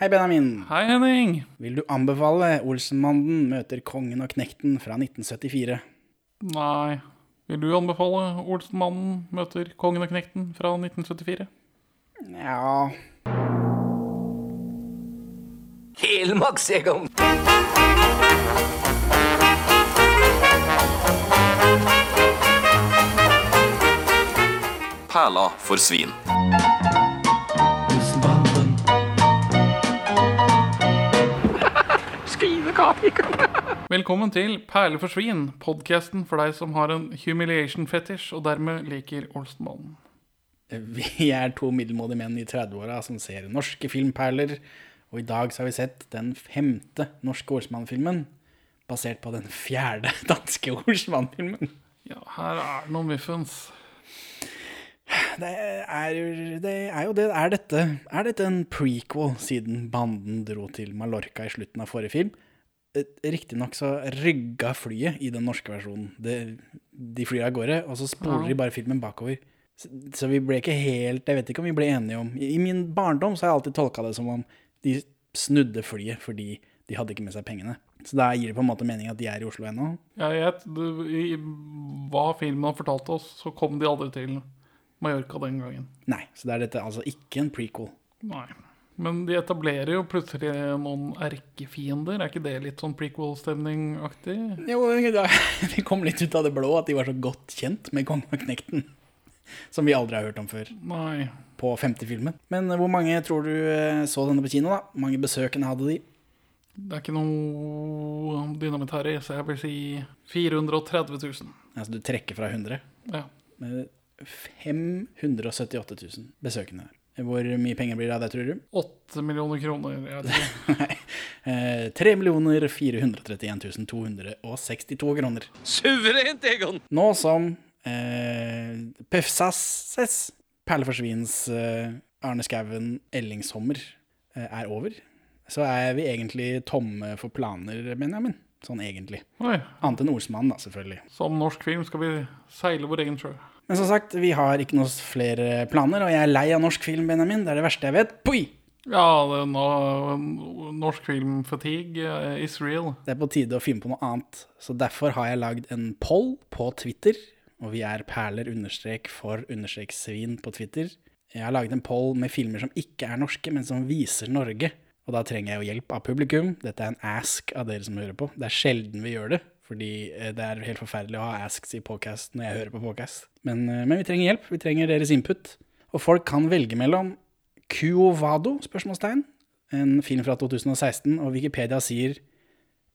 Hei, Benjamin. Hei, Henning. Vil du anbefale Olsenmannen møter kongen og knekten fra 1974? Nei. Vil du anbefale Olsenmannen møter kongen og knekten fra 1974? Ja Helmaks, Egon. Perla for svin. Velkommen til Perle for svin, podkasten for deg som har en humiliation fetish og dermed liker Olsenmannen. Vi er to middelmådige menn i 30-åra som ser norske filmperler, og i dag så har vi sett den femte norske Olsenmann-filmen, basert på den fjerde danske Olsenmann-filmen. Ja, her er det noen muffins. Det er, det er jo det. Er dette, er dette en prequel siden banden dro til Mallorca i slutten av forrige film? Riktignok så rygga flyet i den norske versjonen. Det, de flyr av gårde, og så spoler Ja. de bare filmen bakover. Så, så vi ble ikke helt Jeg vet ikke om vi ble enige om I, i min barndom så har jeg alltid tolka det som om de snudde flyet fordi de hadde ikke med seg pengene. Så da gir det på en måte mening at de er i Oslo ennå. Jeg vet, du, I hva filmen har fortalt oss, så kom de aldri til Mallorca den gangen. Nei, så det er dette altså ikke en prequel. Nei. Men de etablerer jo plutselig noen erkefiender. Er ikke det litt sånn prequel-stemning-aktig? Jo, det kom litt ut av det blå at de var så godt kjent med Kongen og Knekten. Som vi aldri har hørt om før Nei. på 50-filmen. Men eh, hvor mange tror du eh, så denne på kino, da? Hvor mange besøkende hadde de? Det er ikke noe dynamitt her i, så jeg vil si 430 000. Altså du trekker fra 100. Ja. Eh, 578 000 besøkende. Hvor mye penger blir det av det, tror du? 8 millioner kroner. Jeg tror. Nei. Eh, 3 431 262 kroner. Suverent, Egon. Nå som eh, Pefsasses Perle eh, Arne Skouen Ellingshommer eh, er over, så er vi egentlig tomme for planer, Benjamin. Sånn egentlig. Oi. Annet enn Olsmannen, da, selvfølgelig. Som norsk film skal vi seile vår egen sjø. Men som sagt, vi har ikke noen flere planer, og jeg er lei av norsk film, Benjamin. Det er det verste jeg vet. Poi! Ja, det er nå, norsk film-fatigue eh, is real. Det er på tide å finne på noe annet. Så derfor har jeg lagd en poll på Twitter, og vi er perler understrek for understrek svin på Twitter. Jeg har laget en poll med filmer som ikke er norske, men som viser Norge. Og da trenger jeg jo hjelp av publikum. Dette er en ask av dere som hører på. Det er sjelden vi gjør det, fordi eh, det er helt forferdelig å ha asks i podcast når jeg hører på podcast. Men, eh, men vi trenger hjelp. Vi trenger deres input. Og folk kan velge mellom Cuovado, spørsmålstegn, en film fra 2016, og Wikipedia sier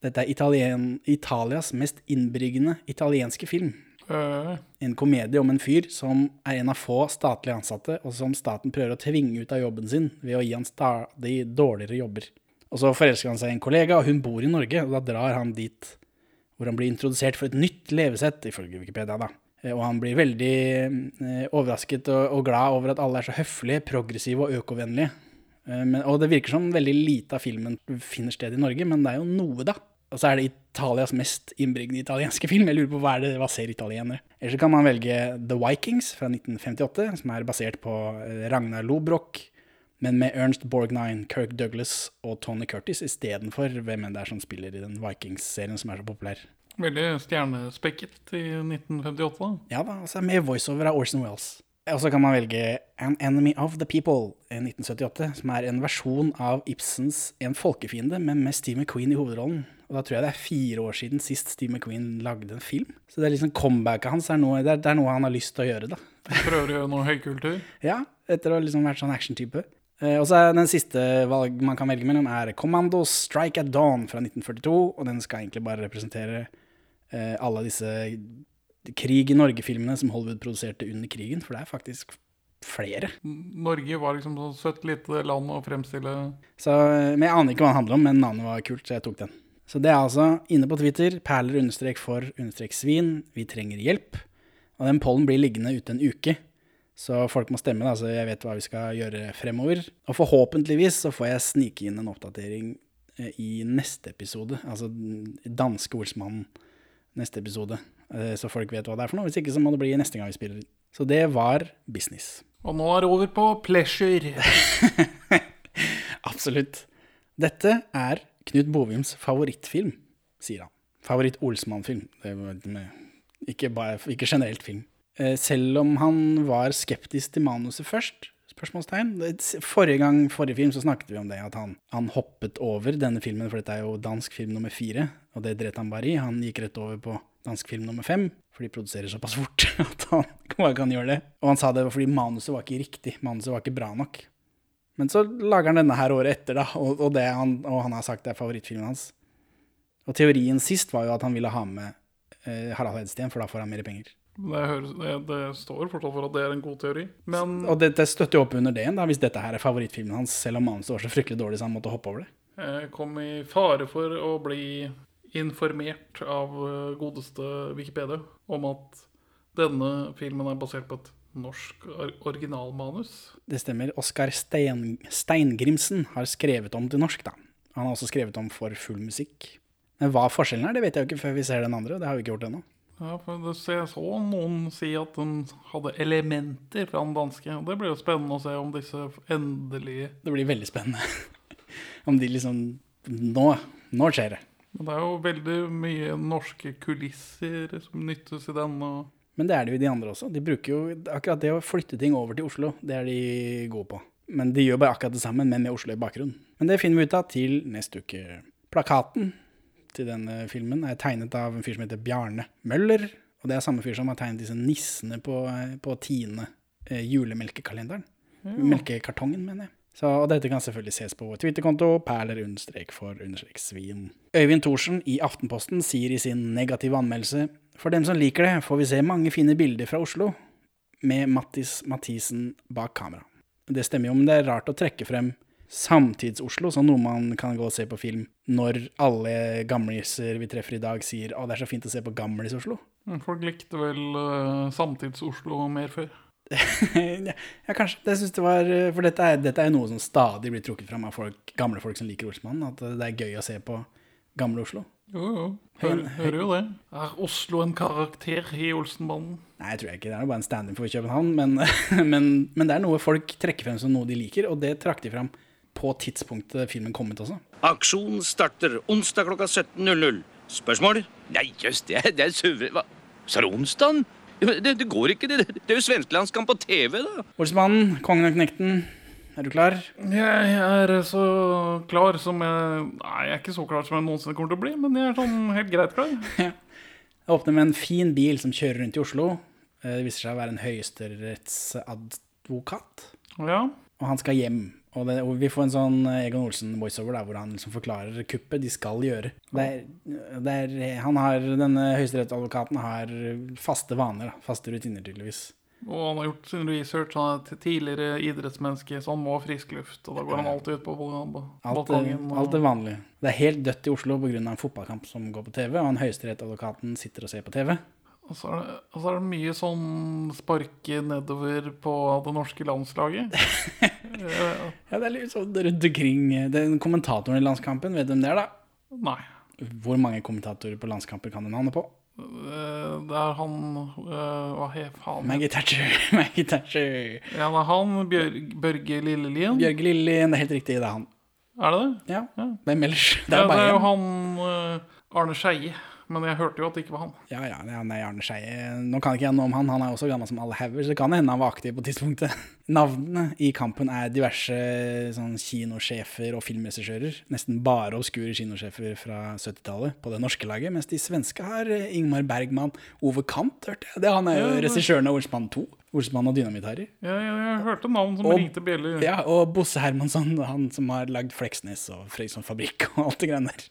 dette er Italien, Italias mest innbringende italienske film. Øh, En komedie om en fyr som er en av få statlige ansatte, og som staten prøver å tvinge ut av jobben sin ved å gi han stadig dårligere jobber. Og så forelsker han seg i en kollega, og hun bor i Norge, og da drar han dit hvor han blir introdusert for et nytt levesett, ifølge Wikipedia, da. Eh, Og han blir veldig eh, overrasket og, glad over at alle er så høflige, progressive og økovennlige. Eh, og det virker som veldig lite av filmen finner sted i Norge, men det er jo noe, da. Og så er det Italias mest innbringende italienske film. Jeg lurer på hva er det hva ser italienere? Eller så kan man velge The Vikings fra 1958, som er basert på Ragnar Lobrock, men med Ernst Borgnine, Kirk Douglas og Tony Curtis istedenfor hvem enn det er som spiller i den Vikings-serien som er så populær. Veldig stjernespekket i 1958. Ja da, altså med voiceover av Orson Wells. Og så kan man velge An Enemy of the People i 1978, som er en versjon av Ibsens En folkefiende, men med Steve McQueen i hovedrollen. Og da tror jeg det er fire år siden sist Steve McQueen lagde en film. Så det er liksom comebacket hans er noe, det er, det er noe han har lyst til å gjøre, da. Prøver å gjøre noe høykultur. Ja, etter å ha liksom vært sånn actiontype. Eh, og så er den siste valg man kan velge mellom er Commando Strike at Dawn fra 1942, og den skal egentlig bare representere alle disse krig i Norge-filmene som Hollywood produserte under krigen, for det er faktisk flere. Norge var liksom så søtt lite land å fremstille Så, eh, men jeg aner ikke hva den handler om, men navnet var kult, så jeg tok den. Så det er altså inne på Twitter, perler understrek for understrek svin, vi trenger hjelp. Og den pollen blir liggende ute en uke, så folk må stemme, da, så jeg vet hva vi skal gjøre fremover. Og forhåpentligvis så får jeg snike inn en oppdatering eh, i neste episode, altså danske ordsmannen neste episode, eh, så folk vet hva det er for noe. Hvis ikke så må det bli neste gang vi spiller. Så det var business. Og nå er det over på pleasure. Absolutt. Dette er Knut Bovims favorittfilm, sier han. Favoritt-Olsmann-film. Ikke, ikke generelt film. Eh, Selv om han var skeptisk til manuset først, spørsmålstegn. Forrige gang, forrige film, så snakket vi om det, at han, han hoppet over denne filmen, for dette er jo dansk film nummer fire, og det dret han bare i. Han gikk rett over på dansk film nummer fem, for de produserer såpass fort at han bare kan gjøre det. Og han sa det var fordi manuset var ikke riktig, manuset var ikke bra nok. Men så lager han denne her året etter, da, og, og, det han, og han har sagt det er favorittfilmen hans. Og teorien sist var jo at han ville ha med eh, Harald Hedsten, for da får han mer penger. Det, høres, det, det står fortsatt for at det er en god teori. Men Og det støtter jo opp under det igjen, da, hvis dette her er favorittfilmen hans, selv om manuset var så fryktelig dårlig så han måtte hoppe over det. jeg kom i fare for å bli informert av eh, godeste Wikipedia om at denne filmen er basert på et norsk originalmanus. Det stemmer. Oskar Stein, Steingrimsen har skrevet om til norsk, da. Han har også skrevet om For full musikk. Men hva forskjellen er, det vet jeg jo ikke før vi ser den andre, og det har vi ikke gjort ennå. Ja, for jeg så noen si at den hadde elementer fra den danske. og Det blir jo spennende å se om disse endelige Det blir veldig spennende. Om de liksom Nå, nå skjer det. Men det er jo veldig mye norske kulisser som nyttes i den. og Men det er det jo i de andre også. De bruker jo akkurat det å flytte ting over til Oslo. Det er de gode på. Men de gjør bare akkurat det samme, men med Oslo i bakgrunnen. Men det finner vi ut av til neste uke. Plakaten til denne filmen er tegnet av en fyr som heter Bjarne Møller. Og det er samme fyr som har tegnet disse nissene på, på Tine eh, julemelkekalenderen. Melkekartongen, mener jeg. Så, og dette kan selvfølgelig ses på vår Twitter-konto, perler understrek for understrek svin. Øyvind Thorsen i Aftenposten sier i sin negative anmeldelse For dem som liker det, får vi se mange fine bilder fra Oslo, med Mattis Mathisen bak kamera. Det stemmer jo, men det er rart å trekke frem Samtids-Oslo sånn noe man kan gå og se på film, når alle gamliser vi treffer i dag sier 'Å, det er så fint å se på Gamlis-Oslo'. Folk likte vel uh, Samtids-Oslo mer før. ja, kanskje. Det synes det var, for dette er, dette er noe som stadig blir trukket fram av folk, gamle folk som liker Olsmannen. At det er gøy å se på gamle Oslo. Jo, jo. Hører, hører jo det. Er Oslo en karakter i Olsenbanden? Nei, jeg tror jeg ikke. Det er bare en stand-in for København. Men, men, men det er noe folk trekker frem som noe de liker, og det trakk de frem på tidspunktet filmen kom ut også. Aksjonen starter onsdag klokka 17.00. Spørsmål? Nei, jøss, det er, det er suver... Hva? Sa du onsdagen? Det, det går ikke, det. Det er jo svensklandskamp på TV, da. Olsmannen, kongen og knekten. Er du klar? Jeg er så klar som jeg Nei, jeg er ikke så klar som jeg noensinne kommer til å bli, men jeg er sånn helt greit klar. Jeg åpner med en fin bil som kjører rundt i Oslo. Eh, Det viser seg å være en høyesterettsadvokat. Ja. Og han skal hjem. Og, det, og vi får en sånn Egon Olsen-voiceover der hvor han liksom forklarer kuppet de skal gjøre. Der, der er, han har, Denne høyesterettsadvokaten har faste vaner, faste rutiner tydeligvis. Og han har gjort sin research. Han er tidligere idrettsmenneske, så han må ha frisk luft. Og da går han alltid ut på Alt, balkongen. og- alt er vanlig. Det er helt dødt i Oslo pga. en fotballkamp som går på TV, og han høyesterettadvokaten sitter og ser på TV. Og så er, det, og så er det mye sånn sparke nedover på det norske landslaget. Eh, Ja, det er litt sånn rundt omkring Den kommentatoren i landskampen, vet du hvem det er, da? Nei. Hvor mange kommentatorer på landskamper kan du navnet på? Eh, Det er han eh, Hva het han? Maggie Thatcher. Maggie Thatcher. Ja, det er han. Bjør, Børge Lillelien. Bjørge Lillien, det er helt riktig, det er han. Er det det? Ja, Ja. Hvem ellers? Det Ja, er det er jo han eh, Arne Skeie. Men jeg hørte jo at det ikke var han. Ja, ja, han er Arne Skeie. Nå kan ikke jeg noe om han, han er også gammel som alle hauger, så det kan hende han var aktiv på tidspunktet. Navnene i kampen er diverse sånn, kinosjefer og filmregissører. Nesten bare obskure kinosjefer fra 70-tallet på det norske laget, mens de svenske har eh, Ingmar Bergman, Ove Kant, hørte jeg. Det, han er jo Ja, regissøren av Olsmann 2. Olsmann og Dynamittherrer. Ja, Jeg, jeg, jeg hørte navn som Og- ringte bjeller. Ja, og Bosse Hermansson, han som har lagd Fleksnes og Frøysund Fabrikk og alt det greiene der.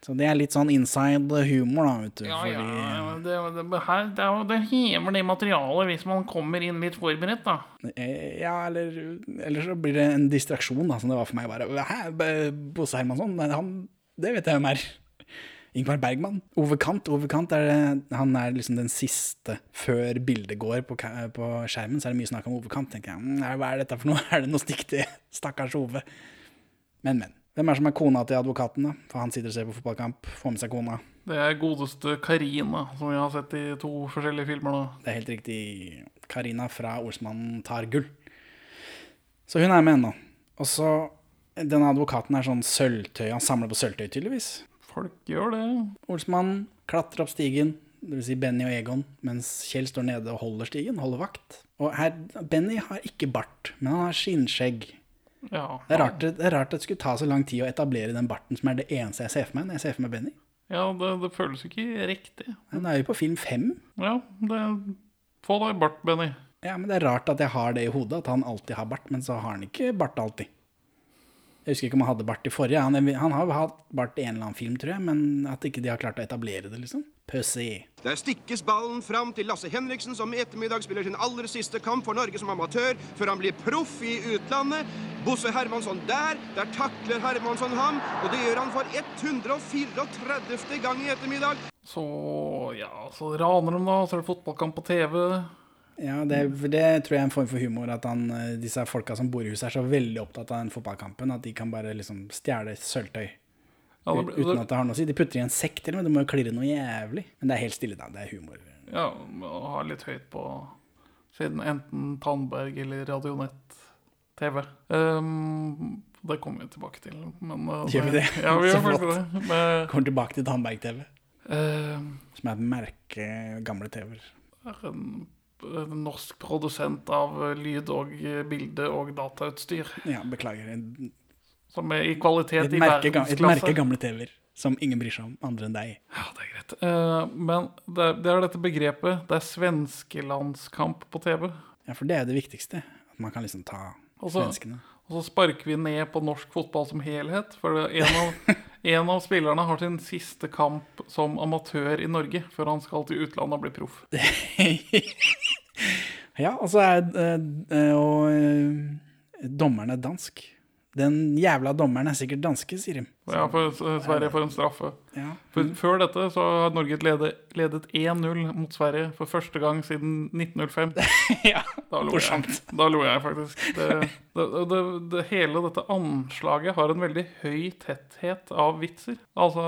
Så det er litt sånn inside humor, da, vet du. Ja, fordi- ja, det, det, her, det, det hever det materialet hvis man kommer inn litt forberedt, da. Eh, Ja, eller, eller så blir det en distraksjon, da, som det var for meg. bare, Hæ, Bosse Hermansson? Han, det vet jeg hvem er. Ingvar Bergman. Ove Kant. Ove Kant er, han er liksom den siste før bildet går på, på skjermen. Så er det mye snakk om Ove Kant. tenker jeg, «Mm, Hva er dette for noe? Er det noe stikk til stakkars Ove? Men, men. Hvem er som er kona til advokaten, da? For han sitter og ser på fotballkamp, får med seg kona. Det er godeste Karina, som vi har sett i to forskjellige filmer nå. Det er helt riktig. Karina fra Olsmannen tar gull. Så hun er med ennå. Og så Denne advokaten er sånn sølvtøy. Han samler på sølvtøy, tydeligvis. Folk gjør det. Olsmannen klatrer opp stigen, dvs. Si Benny og Egon, mens Kjell står nede og holder stigen, holder vakt. Og her, Benny har ikke bart, men han har skinnskjegg. Ja. Det er, rart, det er rart at det skulle ta så lang tid å etablere den barten, som er det eneste jeg ser for meg når jeg ser for meg Benny. Ja, det, det føles ikke riktig. Men da er vi på film fem. Ja, det Få deg bart, Benny. Ja, men det er rart at jeg har det i hodet, at han alltid har bart, men så har han ikke bart alltid. Jeg husker ikke om han hadde bart i forrige. Han, han har hatt bart i en eller annen film, tror jeg, men at ikke de har klart å etablere det, liksom. Pussy. Der stikkes ballen fram til Lasse Henriksen, som i ettermiddag spiller sin aller siste kamp for Norge som amatør, før han blir proff i utlandet. Bosse Hermansson der. Der takler Hermansson ham, og det gjør han for 134. gang i ettermiddag. Så ja, så raner de, da. Så er det fotballkamp på TV. Ja, det, det tror jeg er en form for humor, at han, eh, disse folka som bor i huset er så veldig opptatt av den fotballkampen at de kan bare liksom stjele sølvtøy. Uten at det har noe å si. De putter i en sekk til og med, det må jo klirre noe jævlig. Men det er helt stille, da. Det er humor. ja, å ha litt høyt på siden enten Tandberg eller Radionett-TV. Um, det kommer vi tilbake til. Men, uh, Gjør vi det? Ja, vi gjør faktisk det. Men, Kommer tilbake til Tandberg-TV, uh, som er et merke gamle TV-er. er en, en norsk produsent av lyd og bilde og datautstyr. Ja, beklager. Som er i kvalitet et, i verdensklasse. et merke gamle TV-er som ingen bryr seg om, andre enn deg. Ja, det er greit. Uh, men det, er- det er dette begrepet Det er svenskelandskamp på TV. Ja, for det er det viktigste. At man kan liksom ta Også, svenskene. Og så sparker vi ned på norsk fotball som helhet. For en, av, en av spillerne har sin siste kamp som amatør i Norge, før han skal til utlandet og bli proff. Ja, og så er eh, eh, Og dommeren er dansk. Den jævla dommeren er sikkert danske, sier de. Ja, for Sverige får en straffe. Ja. For, før dette så har Norge ledet, ledet 1-0 mot Sverige for første gang siden 1905. ja. Da lo jeg. Da lo jeg faktisk. Det, det, det, hele dette anslaget har en veldig høy tetthet av vitser. Altså,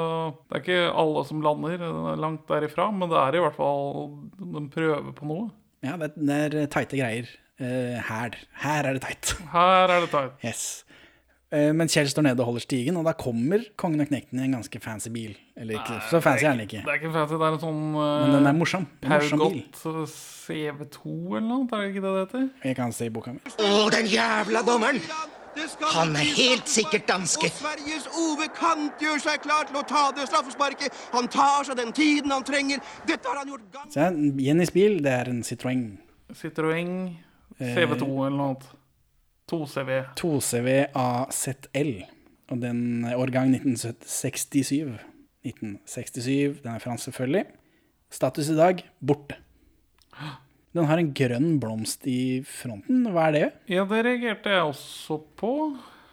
det er ikke alle som lander langt derifra, men det er i hvert fall De prøver på noe. Ja, det, det er teite greier. Eh, her. Her er det teit. Her er det teit. Yes. Eh, men Kjell står nede og holder stigen, og da kommer kongen og knekten i en ganske fancy bil. Eller ikke, så fancy er den ikke. Det er ikke fancy, det er en sånn Men den er morsom. En morsom bil. Paugot CV2 eller noe, er det ikke det det heter? Jeg kan se i boka mi. Å, den jævla dommeren! Han er helt sikkert danske. Og Sveriges Ove Kant gjør seg klar til å ta det straffesparket. Han tar seg den tiden han trenger. Dette har han gjort gang Se, Jennys bil, det er en Citroën. Citroën Eh. CV2 eller noe annet. 2CV. 2CV AZL. Og den årgang 1967. 1967. Den er fransk, selvfølgelig. Status i dag borte. Den har en grønn blomst i fronten. Hva er det? Ja, det reagerte jeg også på.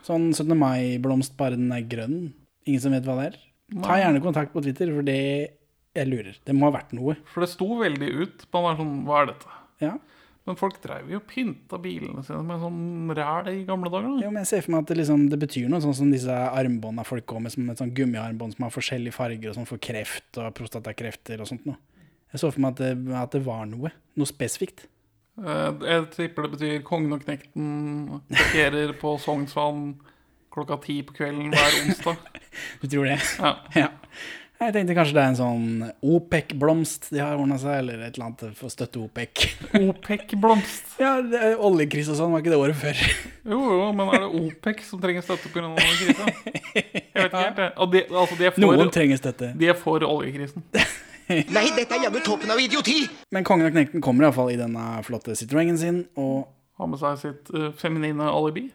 Sånn 17. mai-blomst, bare den er grønn. Ingen som vet hva det er? Ta gjerne kontakt på Twitter, for det jeg lurer. Det må ha vært noe. For det sto veldig ut. Man var sånn, hva er dette? Ja. Men folk dreiv jo og pynta bilene sine med sånn ræl i gamle dager. da. Jo, men jeg ser for meg at det, liksom, det betyr noe, sånn som disse armbåndene folk går med, som et sånn gummiarmbånd som har forskjellige farger, og sånn for kreft og prostatakrefter og sånt noe. Jeg så for meg at det, at det var noe. Noe spesifikt. Eh, Jeg tipper det betyr Kongen og knekten parkerer på Sognsvann klokka ti på kvelden hver onsdag. Du tror det? Ja. Ja. Jeg tenkte kanskje det er en sånn OPEC-blomst de har ordna seg, eller et eller annet for å støtte OPEC. OPEC-blomst. Ja, det oljekrise og sånn, var ikke det året før? Jo, jo, men er det OPEC som trenger støtte pga. krisa? Jeg vet ikke helt, det. Og de, altså, de, er Noen trenger støtte. de er for oljekrisen. Nei, dette er jammen toppen av idioti! Men kongen og knekten kommer iallfall i denne flotte Citroën sin, og Har med seg sitt uh, feminine alibi.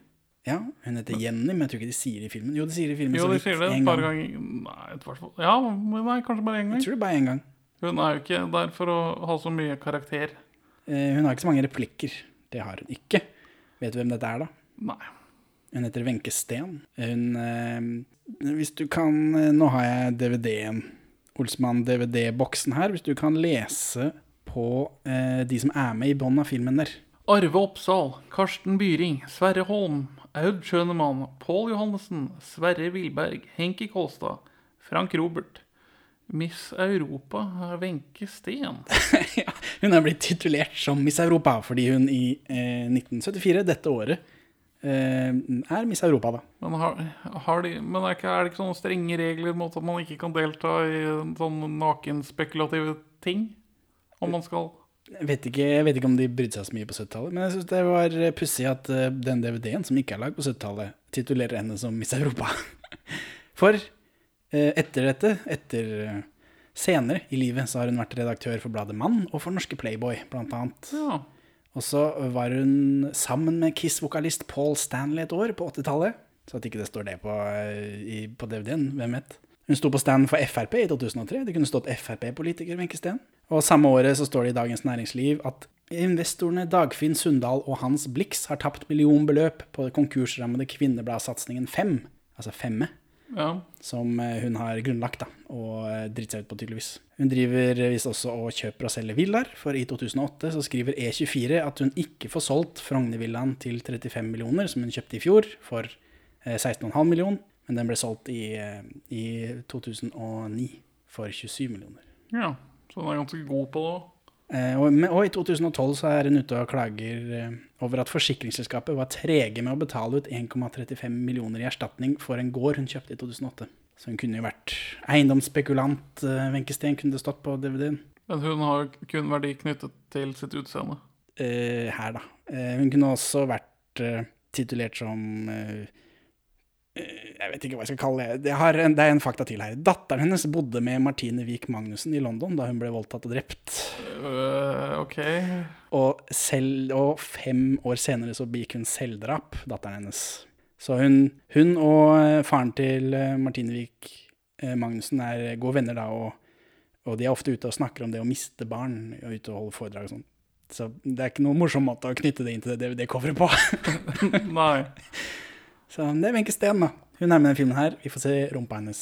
Ja, hun heter Jenny, men jeg tror ikke de sier det i filmen. Jo, de sier det i filmen Jo, de sier det en et par gang. ganger. Nei, et hvert fall. Ja, men nei, kanskje bare én Jeg tror det bare én gang. Hun er jo ikke der for å ha så mye karakter. Eh, Hun har ikke så mange replikker. Det har hun ikke. Vet du hvem dette er, da? Nei. Hun heter Wenche Steen. Hun eh, Hvis du kan eh, Nå har jeg DVD-en. Olsmann-DVD-boksen her. Hvis du kan lese på eh, de som er med i bånn av filmen der. Arve Oppsal, Karsten Byring, Sverre Holm, Aud Schønemann, Pål Johannessen, Sverre Wilberg, Henki Kolstad, Frank Robert. Miss Europa er Wenche Steen. ja, hun er blitt titulert som Miss Europa fordi hun i eh, 1974, dette året, eh, er Miss Europa, da. Men, har, har de, men er, ikke, er det ikke sånne strenge regler mot at man ikke kan delta i sånne nakenspekulative ting? Om man skal Jeg vet ikke, jeg vet ikke om de brydde seg så mye på 70-tallet, men jeg syns det var pussig at eh, den DVD-en, som ikke er lagd på 70-tallet, titulerer henne som Miss Europa. For eh, etter dette, etter eh, senere i livet, så har hun vært redaktør for bladet Mann og for norske Playboy, blant annet. Ja. Og så var hun sammen med Kiss-vokalist Paul Stanley et år på 80-tallet. Så at ikke det står det på, på DVD-en, hvem vet. Hun sto på stand for Frp i 2003. Det kunne stått Frp-politiker Wenche Steen. Og samme året så står det i Dagens Næringsliv at investorene Dagfinn Sundal og Hans Blix har tapt millionbeløp på konkursrammede kvinnebladsatsingen Fem, altså Femme, ja. som eh, hun har grunnlagt da, og eh, dritt seg ut på tydeligvis. Hun driver visst også og kjøper og selger villaer, for i 2008 så skriver E24 at hun ikke får solgt Frognervillaen til 35 millioner, som hun kjøpte i fjor, for eh, 16,5 millioner, men den ble solgt i, eh, i 2009 for 27 millioner. ja. Så den er ganske god på det òg. Eh, og, og i 2012 så er hun ute og klager eh, over at forsikringsselskapet var trege med å betale ut 1,35 millioner i erstatning for en gård hun kjøpte i 2008. Så hun kunne jo vært eiendomsspekulant, eh, Wenche Steen kunne det stått på DVD-en. Men hun har kun verdi knyttet til sitt utseende. Eh, her, da. Eh, hun kunne også vært titulert som eh, Jeg vet ikke hva jeg skal kalle det. Det, har en, det er en fakta til her. Datteren hennes bodde med Martine Wiik Magnussen i London da hun ble voldtatt og drept. Uh, ok. Og, selv, og fem år senere så begikk hun selvdrap, datteren hennes. Så hun, hun og eh, faren til eh, Martine Wiik eh, Magnussen er gode venner da, og, og de er ofte ute og snakker om det å miste barn, og ute og holde foredrag og sånn. Så det er ikke noen morsom måte å knytte det inn til det DVD-coveret på. Nei. Så det er Wenche Steen, da. Hun er med i denne filmen her. Vi får se rumpa hennes.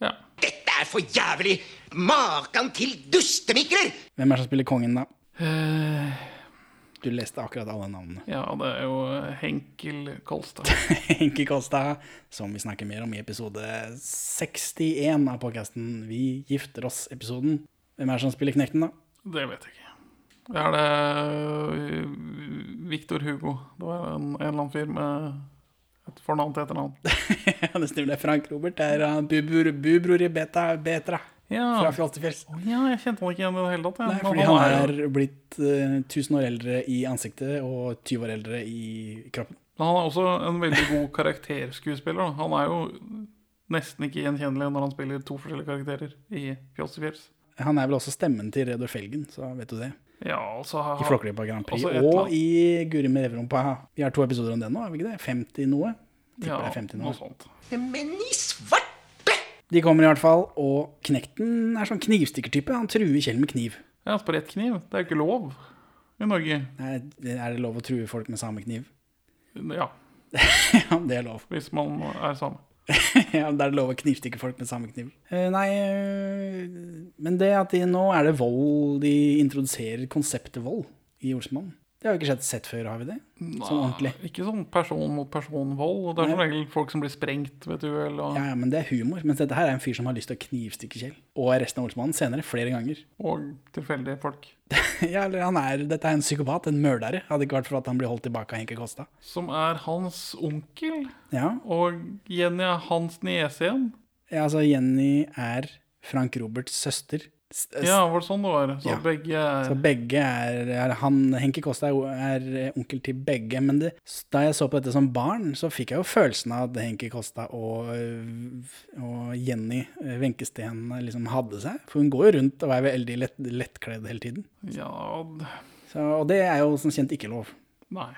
Ja. Dette er for jævlig! Makan til dustemikler! Hvem er det som spiller kongen, da? Eh, Du leste akkurat alle navnene. ja, det er jo Henkel Kolstad. Henki Kolstad, som vi snakker mer om i episode 61 av podkasten Vi gifter oss-episoden. Hvem er det som spiller Knekten, da? Det vet jeg ikke. Det er det øh, Victor Hugo. Det var en, en eller annen fyr med fornavn til etternavn. ja, det stemmer. Det Frank Robert. Det er uh, bubror, bubror i Beta Betra Ja. fra Fjolltefjells. Å ja, jeg kjente han ikke igjen i det hele tatt. jeg. Nei, fordi han han er blitt uh, 1000 år eldre i ansiktet og 20 år eldre i kroppen. Men han er også en veldig god karakterskuespiller. da. Han er jo nesten ikke gjenkjennelig når han spiller to forskjellige karakterer i Fjols til fjells. Han er vel også stemmen til Reodor Felgen, så vet du det. Ja, altså I Flåklypa Grand Prix. Også Og i Guri med revrumpa. Vi har to episoder om det nå, har vi ikke det? 50 noe? Tipper Ja, det er 50 noe. noe sånt. Men i svarte! De kommer i hvert fall, og Knekten er sånn knivstikkertype. Han truer Kjell med kniv. Ja, spredt kniv. Det er jo ikke lov i Norge. Nei, er det lov å true folk med samekniv? Ja, ja, det er lov. hvis man er same. ja, det er lov å knivstikke folk med samme kniv nei, eh, men det at de nå er det vold De introduserer konseptet vold i Olsmann. Det har vi ikke sett, før, har vi det? Sånn ordentlig. Ikke sånn person mot person-vold. Det er som Nei. regel folk som blir sprengt ved et uhell. og- Ja, ja, men det er humor. Mens dette her er en fyr som har lyst til å knivstikke Kjell. Og resten av Olsmannen senere, flere ganger. Og tilfeldige folk. ja, eller han er, Dette er en psykopat, en mørdere. Hadde ikke vært for at han blir holdt tilbake av Henke Kosta. Som er hans onkel. Ja, Og Jenny er hans niese igjen. ja, altså Jenny er Frank Roberts søster. Ja, var det sånn det var? Så Ja. begge Så er begge er, er han, Henki Kosta er, er onkel til begge. Men det, da jeg så på dette som barn, så fikk jeg jo følelsen av at Henki Kosta og, og Jenny eh, liksom hadde seg. For hun går jo rundt og er veldig lett, lettkledd hele tiden. Ja, Så, og det er jo som kjent ikke lov. nei.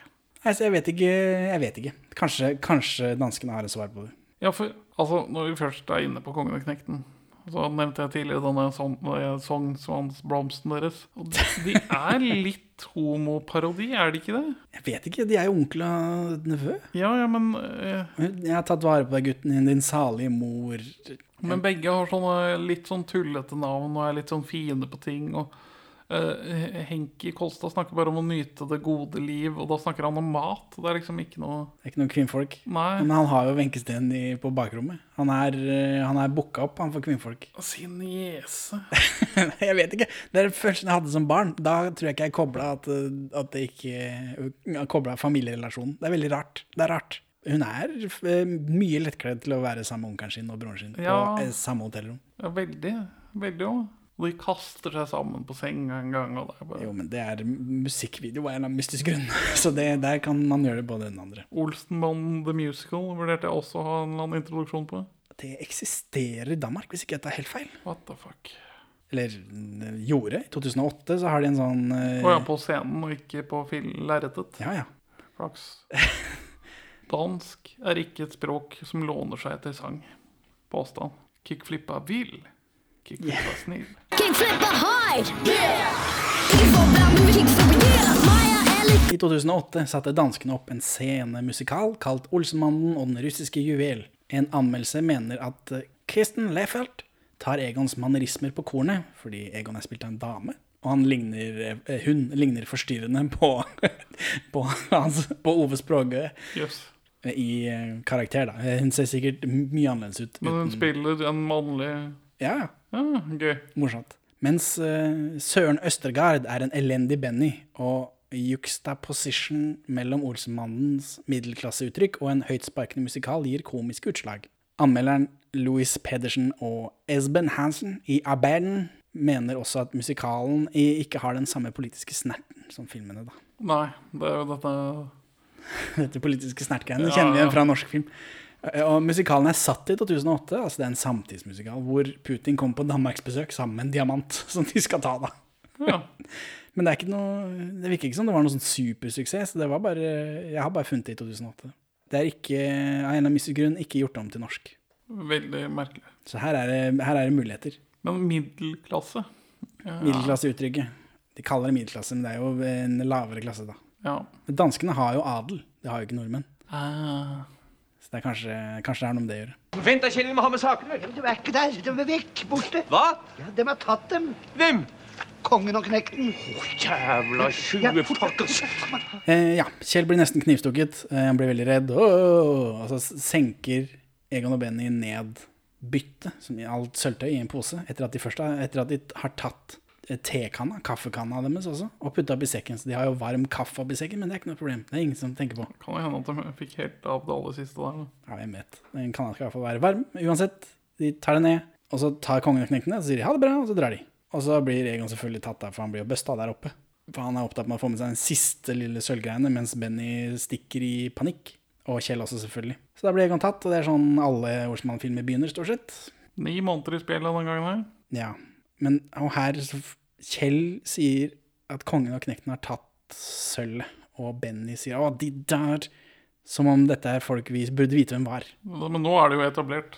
Altså, jeg vet ikke. Jeg vet ikke. Kanskje, kanskje danskene har et svar på det. Ja, for altså, når vi først er inne på Kongen og Knekten, så nevnte jeg tidligere denne sånn, Sognsvannsblomsten deres. Og de, de er litt homoparodi, er de ikke det? Jeg vet ikke. De er jo onkel og nevø. Ja, ja, men, eh, Jeg har tatt vare på deg, gutten din, din salige mor. men begge har sånne litt sånn tullete navn og er litt sånn fiende på ting. Og Eh, Henki Kolstad snakker bare om å nyte det gode liv, og da snakker han om mat. Det er liksom ikke noe Det er ikke noen kvinnfolk. Nei, Men han har jo Wenche Steen på bakrommet. Han er, eh, han er booka opp, han for kvinnfolk. sin niese jeg vet ikke. Det er følelsen jeg hadde som barn. Da tror jeg ikke jeg kobla at, eh, at det ikke kobla familierelasjonen. Det er veldig rart. Det er rart. Hun er mye lettkledd til å være sammen med onkelen sin og broren sin Ja. på samme hotellrom. Ja, veldig. Veldig òg. Og de kaster seg sammen på senga en gang. Bare Jo, men det er musikkvideo av en eller annen mystisk grunn. Så det, der kan man gjøre det både den andre. Olsenbanden the Musical vurderte jeg også å ha en eller annen introduksjon på. Det eksisterer i Danmark, hvis ikke jeg tar helt feil. What the fuck? Eller eh, gjorde. I 2008 så har de en sånn eh, Å ja, på scenen og ikke på lerretet. ja, ja. Flaks. Dansk er ikke et språk som låner seg til sang. Påstand. Kickflippa vil. Kickflippa snill. Yeah! Eller I 2008 satte danskene opp en scenemusikal kalt 'Olsenmannen og den russiske juvel'. En anmeldelse mener at eh, Kristen Lefelt tar Egons mannerismer på kornet, fordi Egon er spilt av en dame. Og han ligner, eh, hun ligner forstyrrende på, på, hans, på Ove Språgø Yes. i eh, karakter. da. Hun ser sikkert mye annerledes ut. Men hun uten- spiller en mannlig Ja, ja. Ja, gøy. Morsomt. Mens uh, Søren Østergaard er en elendig Benny, og juxtaposition mellom Olsenmannens middelklasseuttrykk og en høytsparkende musikal gir komiske utslag. Anmelderen Louis Pedersen og Esben Hansen i Aberden mener også at musikalen ikke har den samme politiske snerten som filmene. da. Nei, det er jo dette Dette politiske snertgreiene Ja, kjenner vi igjen fra norsk film. Eh, Og musikalen er satt i 2008, altså det er en samtidsmusikal hvor Putin kommer på Danmarksbesøk sammen med en diamant som de skal ta, da. Ja. Men det er ikke noe Det virker ikke som det var noe sånn supersuksess. Det var bare, jeg har bare funnet det i 2008. Det er ikke, av en eller annen grunn ikke gjort om til norsk. Veldig merkelig. Så her er det, her er det muligheter. Men middelklasse ja. Middelklasseuttrykket. De kaller det middelklasse, men det er jo en lavere klasse, da. Ja. Danskene har jo adel. Det har jo ikke nordmenn. Ah. Det er kanskje, kanskje det har noe med det å gjøre. Vent da, Kjell, vi må ha med sakene. De er ikke der. De er vekk. Borte. Hva? Ja, de har tatt dem. Hvem? Kongen og knekten. Jævla Ja, tjue fort, pokker. Eh, ja, Kjell blir nesten knivstukket. Eh, han blir veldig redd. Åh, og så senker Egon og Benny ned byttet, alt sølvtøy, i en pose, etter at de først har, etter at de har tatt tekanna, kaffekanna deres også, og putta oppi sekken. Så de har jo varm kaffe oppi sekken, men det er ikke noe problem. Det er ingen som tenker på. Kan det hende at de fikk helt av det aller siste der. da. Ja, hvem vet. Den kanna skal i hvert fall være varm. Uansett, de tar det ned, og så tar kongen og knekten det, og så sier de ha det bra, og så drar de. Og så blir Egon selvfølgelig tatt der, for han blir jo busta der oppe. For han er opptatt med å få med seg den siste lille sølvgreiene, mens Benny stikker i panikk. Og Kjell også, selvfølgelig. Så da blir Egon tatt, og det er sånn alle Olsmann-filmer begynner, stort sett. Ni måneder i spillet den gangen her. Ja. Men og her så Kjell sier at kongen og knekten har tatt sølvet, og Benny sier 'Å, de der'. Som om dette er folk vi burde vite hvem var. Men nå er det jo etablert.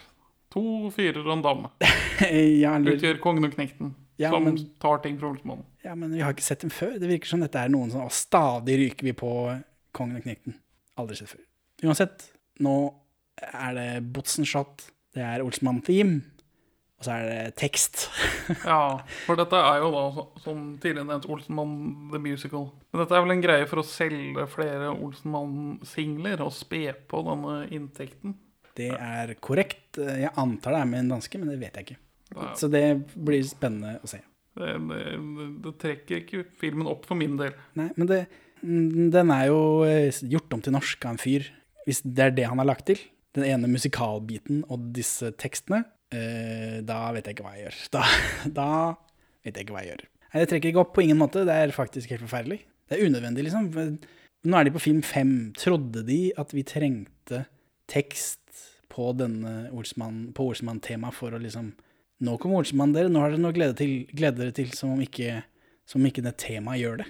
To fyrer og en dame ja, eller, utgjør kongen og knekten. Ja, som men- tar ting fra Olsmannen. ja, men vi har ikke sett dem før. Det virker som dette er noen som stadig ryker vi på kongen og knekten. Aldri sett før. Uansett, nå er det Botsen-shot, det er Olsmann-theme, og så er det tekst. Ja, for dette er jo da, som tidligere nevnt, Olsenmann the Musical. Men dette er vel en greie for å selge flere Olsenmann-singler og spe på denne inntekten. Det er korrekt. Jeg antar det er med en danske, men det vet jeg ikke. Ja. Så det blir spennende å se. Det, det, det trekker ikke filmen opp for min del. Nei, men det, den er jo eh, gjort om til norsk av en fyr, hvis det er det han har lagt til. Den ene musikalbiten og disse tekstene, eh, da vet jeg ikke hva jeg gjør. Da, da vet jeg ikke hva jeg gjør. Nei, det trekker ikke opp på ingen måte. Det er faktisk helt forferdelig. Det er unødvendig, liksom. Nå er de på film fem. Trodde de at vi trengte tekst på denne ordsmann, på Olsmann-temaet for å liksom Nå kommer ordsmann dere, nå har dere noe å glede, glede dere til som om ikke, som ikke det temaet gjør det.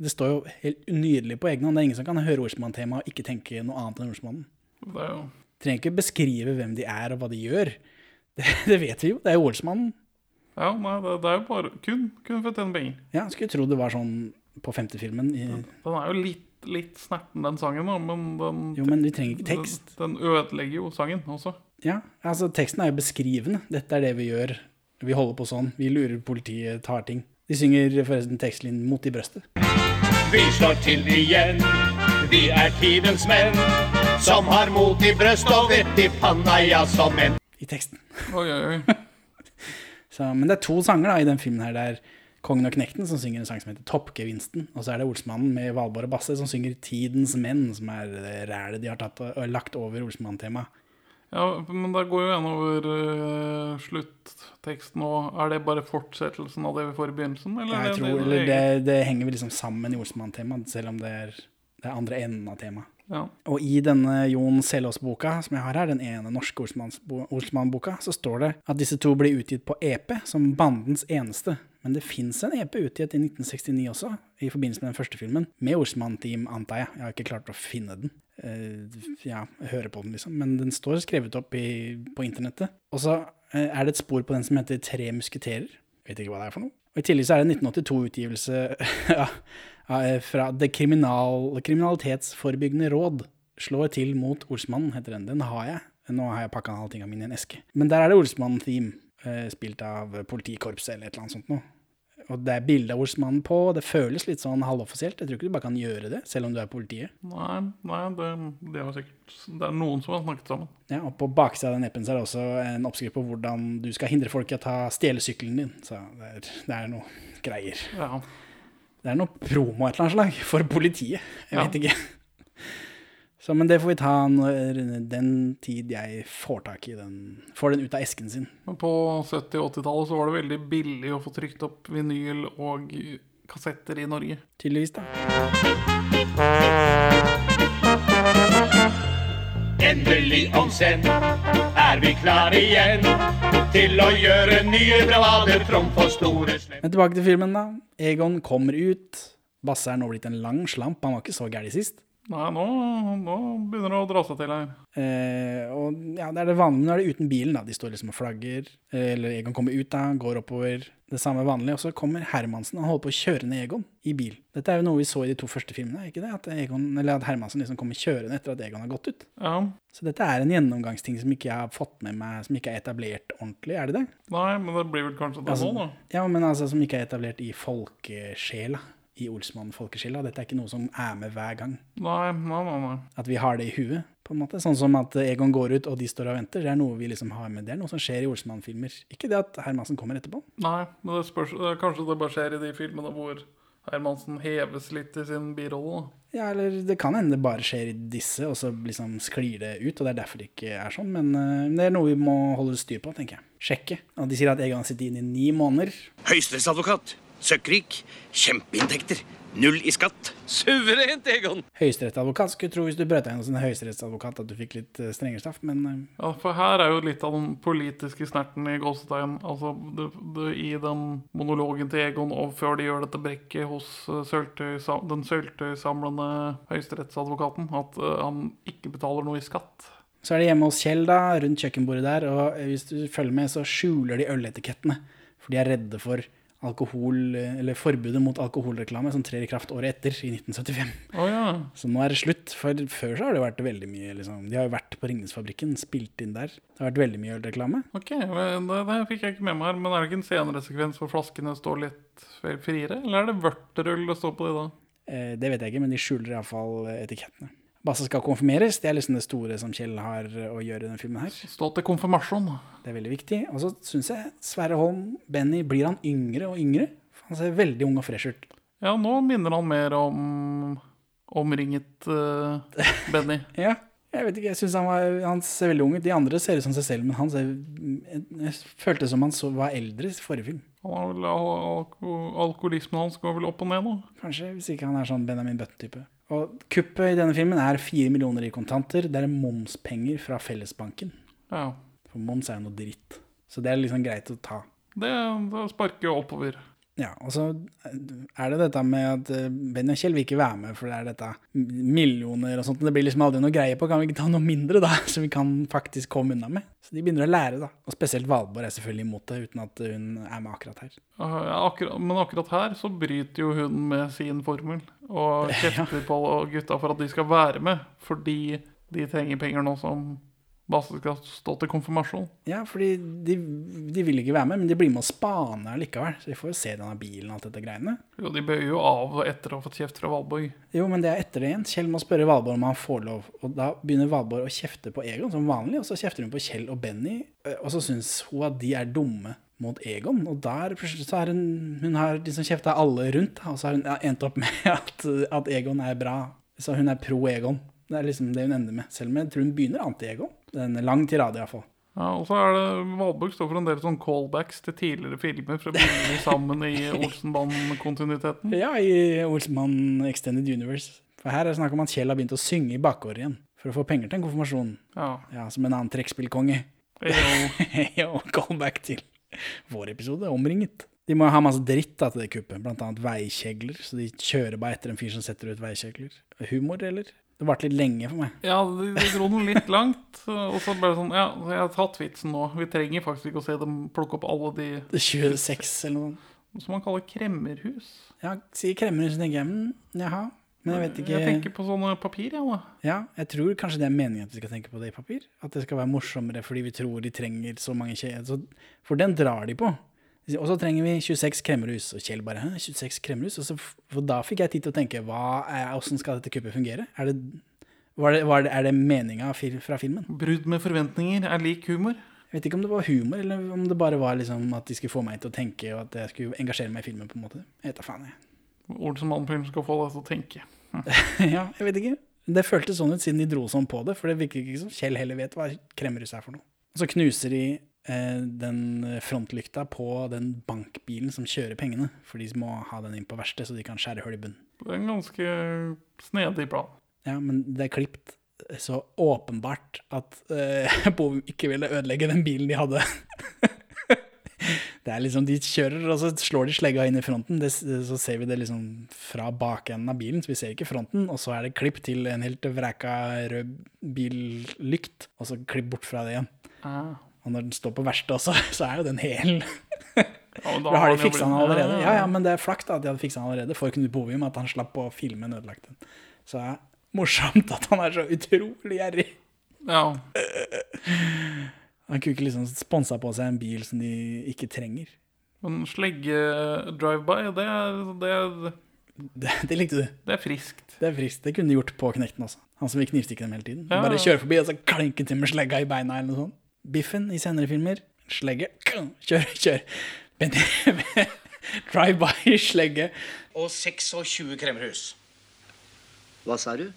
Det står jo helt nydelig på egen hånd. Det er ingen som kan høre ordsmann-temaet og ikke tenke noe annet enn ordsmannen. Det er jo Trenger ikke beskrive hvem de er og hva de gjør. Det, det vet vi jo. Det er jo Olsmannen. Ja, nei, det, det er jo bare kun, kun for å tjene penger. Ja, skulle tro det var sånn på femte filmen. I, Den er jo litt, litt snerten, den sangen, da, men den, jo, men vi trenger ikke tekst. Den, den ødelegger jo sangen også. Ja, altså Teksten er jo beskrivende. Dette er det vi gjør. Vi holder på sånn. Vi lurer politiet, tar ting. De synger forresten tekstlinjen 'Mot i brøstet'. Vi slår til igjen, vi er tidens menn, som har mot i brøst og vett i panna, ja, som menn. I teksten. Oi, oi, oi. Så, men det er to sanger da i den filmen her. Det er Kongen og Knekten som synger en sang som heter Toppgevinsten. Og så er det Olsmannen med Valborg og Basse som synger Tidens menn, som er det rælet de har tatt lagt over Olsmann-temaet. Ja, men da går jo igjen over uh, slutteksten òg. Er det bare fortsettelsen av det vi får i begynnelsen? Eller Ja, Jeg det tror, eller det, det henger vel liksom sammen i Olsmann-temaet, selv om det er det er andre enden av temaet. Ja. Og i denne Jon Selås-boka som jeg har her, den ene norske Olsmann-boka, så står det at disse to blir utgitt på EP som bandens eneste. Men det fins en EP utgitt i 1969 også, i forbindelse med den første filmen. Med Olsmann-team, antar jeg. Jeg har ikke klart å finne den. Eh, ja, høre på den, liksom. Men den står skrevet opp i, på internettet. Og så eh, er det et spor på den som heter Tre musketerer. Vet ikke hva det er for noe. Og I tillegg så er det en 1982-utgivelse ja, ja, fra Det kriminal, kriminalitetsforebyggende råd. Slår til mot Olsmannen, heter den. Den har jeg. Nå har jeg pakka alle tingene mine i en eske. Men der er det Olsmann-theme, eh, spilt av politikorpset eller et eller annet sånt noe. Og det er bilde av Olsmannen på, og det føles litt sånn halvoffisielt. Jeg tror ikke du bare kan gjøre det, selv om du er politiet. Nei, nei det, det er sikkert Det er noen som har snakket sammen. Ja, og på baksida av den appen er det også en oppskrift på hvordan du skal hindre folk i å ta stjele sykkelen din. Så det er, det er noe greier. Ja. Det er noe promo et eller annet slag for politiet. Jeg Ja. vet ikke. Så, men det får vi ta når den tid jeg får tak i den. Får den ut av esken sin. Men på 70- og 80-tallet så var det veldig billig å få trykt opp vinyl og kassetter i Norge. Tydeligvis, da. Endelig om er vi klare igjen til å gjøre nye bravader framfor store slem. Men tilbake til filmen, da. Egon kommer ut. Basse er nå blitt en lang slamp. Han var ikke så gæren sist. Nei, nå, nå begynner det å dra seg til her. Eh, og ja, det er det vanlige. Nå er det uten bilen, da. De står liksom og flagger. Eh, Eller Egon kommer ut, da, går oppover. Det samme vanlige. Og så kommer Hermansen. Han holder på å kjøre ned Egon i bil. Dette er jo noe vi så i de to første filmene, ikke det? At, Egon, eller at Hermansen liksom kommer kjørende etter at Egon har gått ut. Ja. Så dette er en gjennomgangsting som ikke jeg har fått med meg, som ikke er etablert ordentlig, er det det? Nei, men det blir vel kanskje det Altså, nå, da. Ja, men altså som ikke er etablert i folkesjela. I Olsmann-folkesjela. Dette er ikke noe som er med hver gang. Nei, nei, nei. nei. At vi har det i huet, på en måte. Sånn som at Egon går ut, og de står og venter. Det er noe vi liksom har med. Det er noe som skjer i Olsmann-filmer. Ikke det at Hermansen kommer etterpå. Nei, men det spørs, kanskje det bare skjer i de filmene hvor Hermansen heves litt i sin birolle. Ja, eller det kan hende det bare skjer i disse, og så liksom sklir det ut. Og det er derfor det ikke er sånn. Men uh, det er noe vi må holde styr på, tenker jeg. Sjekke. Og de sier at Egon har sittet inne i ni måneder. Høyesterettsadvokat. Søkkrik. Kjempeinntekter. Null i skatt. Suverent, Egon! Høyesterettsadvokat skulle tro hvis du brøt deg inn hos en høyesterettsadvokat at du fikk litt eh, strengere straff, men eh, Ja, For her er jo litt av den politiske snerten i gåsetegn. Altså, det, det, I den monologen til Egon og før de gjør dette brekket hos eh, sølvtøy, den søltøysamlende høyesterettsadvokaten, at uh, han ikke betaler noe i skatt. Så er det hjemme hos Kjell, da, rundt kjøkkenbordet der, og hvis du følger med, så skjuler de øletikettene. For de er redde for alkohol, eller forbudet mot alkoholreklame som trer i kraft året etter, i 1975. Oh, ja. Så nå er det slutt. For før så har det vært veldig mye liksom, De har jo vært på Ringnesfabrikken, spilt inn der. Det har vært veldig mye ølreklame. Ok, det, det fikk jeg ikke med meg her. Men er det ikke en senere sekvens hvor flaskene står litt friere? Eller er det vørterøl det står på de da? Eh, det vet jeg ikke, men de skjuler iallfall etikettene. Basse skal konfirmeres. Det er liksom det store som Kjell har å gjøre i denne filmen her. Stå til konfirmasjon. Det er veldig viktig. Og så syns jeg Sverre Holm, Benny, blir han yngre og yngre. Han ser veldig ung og fresh ut. Ja, nå minner han mer om omringet uh, Benny. Ja, jeg vet ikke, jeg synes han, var, han ser veldig ung ut. De andre ser ut som seg selv, men han ser, jeg følte som han så, var eldre i forrige film. Han har vel, al al alkoholismen hans går vel opp og ned nå? Kanskje, hvis ikke han er sånn Benjamin Button-type. Og kuppet i denne filmen er fire millioner i kontanter. Det er momspenger fra fellesbanken. Ja. For moms er jo noe dritt. Så det er liksom greit å ta. Det, det sparker jo oppover. Ja, og så er det dette med at eh, Benny og Kjell vil ikke være med, for det er dette millioner og sånt. Det blir liksom aldri noe greie på. Kan vi ikke ta noe mindre, da, som vi kan faktisk komme unna med? Så de begynner å lære, da. Og spesielt Valborg er selvfølgelig imot det, uten at hun er med akkurat her. Ja, akkurat, men akkurat her så bryter jo hun med sin formel og kjefter på gutta for at de skal være med, fordi de trenger penger nå som Basse skal stå til konfirmasjon. Ja, fordi de, de vil ikke være med, men de blir med og spaner likevel. Så vi får jo se denne bilen og alt dette greiene. Jo, de bøyer jo av etter å ha fått kjeft fra Valborg. Jo, men det er etter det igjen. Kjell må spørre Valborg om han får lov. Og da begynner Valborg å kjefte på Egon som vanlig, og så kjefter hun på Kjell og Benny. eh, Og så syns hun at de er dumme mot Egon. Og der så er hun Hun har liksom kjefta alle rundt, og så har hun endt opp med at, at Egon er bra. Så hun er pro Egon. Det er liksom det hun ender med. Selv om jeg tror hun begynner anti-ego. Det er en lang tirade, iallfall. Ja, og så er det Valborg står for en del sånn callbacks til tidligere filmer for å sammen i Olsenband-kontinuiteten. Ja, i Olsenband Extended Universe. For her er det snakk om at Kjell har begynt å synge i bakgården igjen. For å få penger til en konfirmasjon. Ja. Ja, Som en annen trekkspillkonge. Og callback til vår episode, Omringet. De må ha masse dritt da, til det kuppet, annet veikjegler. Så de kjører bare etter en fyr som setter ut veikjegler. Humor, eller? Det varte litt lenge for meg. Ja, de, dro den litt langt. Og så ble det sånn Ja, jeg har tatt vitsen nå. Vi trenger faktisk ikke å se dem plukke opp alle de 26 eller noe som man kaller kremmerhus. Ja, sier kremmerhus, tenker jeg Men jaha. Men jeg vet ikke Jeg tenker på sånne papir, jeg, da. Ja, jeg tror kanskje det er meningen at vi skal tenke på det i papir. At det skal være morsommere fordi vi tror de trenger så mange kjeder. For den drar de på. Og så trenger vi 26 kremmerhus. Og Kjell bare Hæ, 26 kremmerhus? Og så, for da fikk jeg tid til å tenke hva er, hvordan skal dette kuppet fungere? Er det, var det, var det, er det meninga fra filmen? Brudd med forventninger er lik humor. Jeg vet ikke om det var humor, eller om det bare var liksom at de skulle få meg til å tenke, og at jeg skulle engasjere meg i filmen. på en måte. Jeg vet da faen, jeg. annen film skal få deg til å tenke. ja, jeg vet ikke. Det føltes sånn ut siden de dro sånn på det, for det virker ikke som Kjell heller vet hva kremmerhus er for noe. Så knuser de den frontlykta på den bankbilen som kjører pengene, for de må ha den inn på verkstedet, så de kan skjære hull i bunnen. Det er en ganske snedig plan. Ja, men det er klipt så åpenbart at uh, Bovim ikke ville ødelegge den bilen de hadde. Det er liksom, De kjører, og så slår de slegga inn i fronten. Det, så ser vi det liksom fra bakenden av bilen, så vi ser ikke fronten. Og så er det klipp til en helt vreka rød billykt, og så klipp bort fra det igjen. Ah. Og når den står på verkstedet også, så er jo den hel. Ja, Da har de fiksa den allerede. Ja, ja, men det er flaks at de hadde fiksa den allerede for Knut Bovim, at han slapp å filme en ødelagt en. Så det er morsomt at han er så utrolig gjerrig. Ja. Han kunne ikke liksom sponsa på seg en bil som de ikke trenger. Men slegge-drive-by, det, det, Det, det likte du. det er friskt. Det er friskt. Det kunne de gjort på Knekten også. Han som vil knivstikke dem hele tiden. Ja. Bare kjøre forbi og så klinke til med slegga i beina eller noe sånt. Biffen i senere filmer. Slegge. Kjør, kjør. Drive-by, slegge. Og 26 kremmerhus. Hva sa du?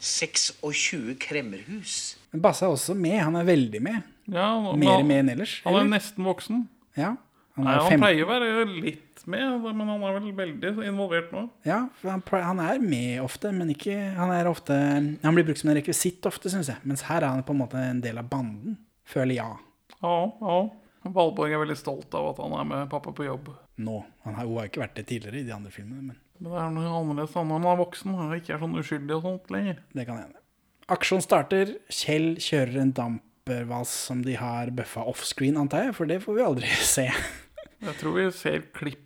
26 kremmerhus. Men Basse er også med. Han er veldig med. Ja, Mer med enn ellers. Han er eller? nesten voksen. Ja. Han Nei, han pleier å være litt med, men han er vel veldig involvert nå. Ja, han, han er med ofte, men ikke Han er ofte Han blir brukt som en rekvisitt ofte, syns jeg. Mens her er han på en måte en del av banden. Føler ja. Ja, ja. Valborg er veldig stolt av at han er med pappa på jobb. Nå. Han har, hun har ikke vært det tidligere i de andre filmene, men Men det er noe annerledes når han er voksen og ikke er sånn uskyldig og sånt lenger. det kan hende. Aksjon starter. Kjell kjører en dampervals som de har bøffa offscreen, antar jeg, for det får vi aldri se. Jeg tror vi ser klipp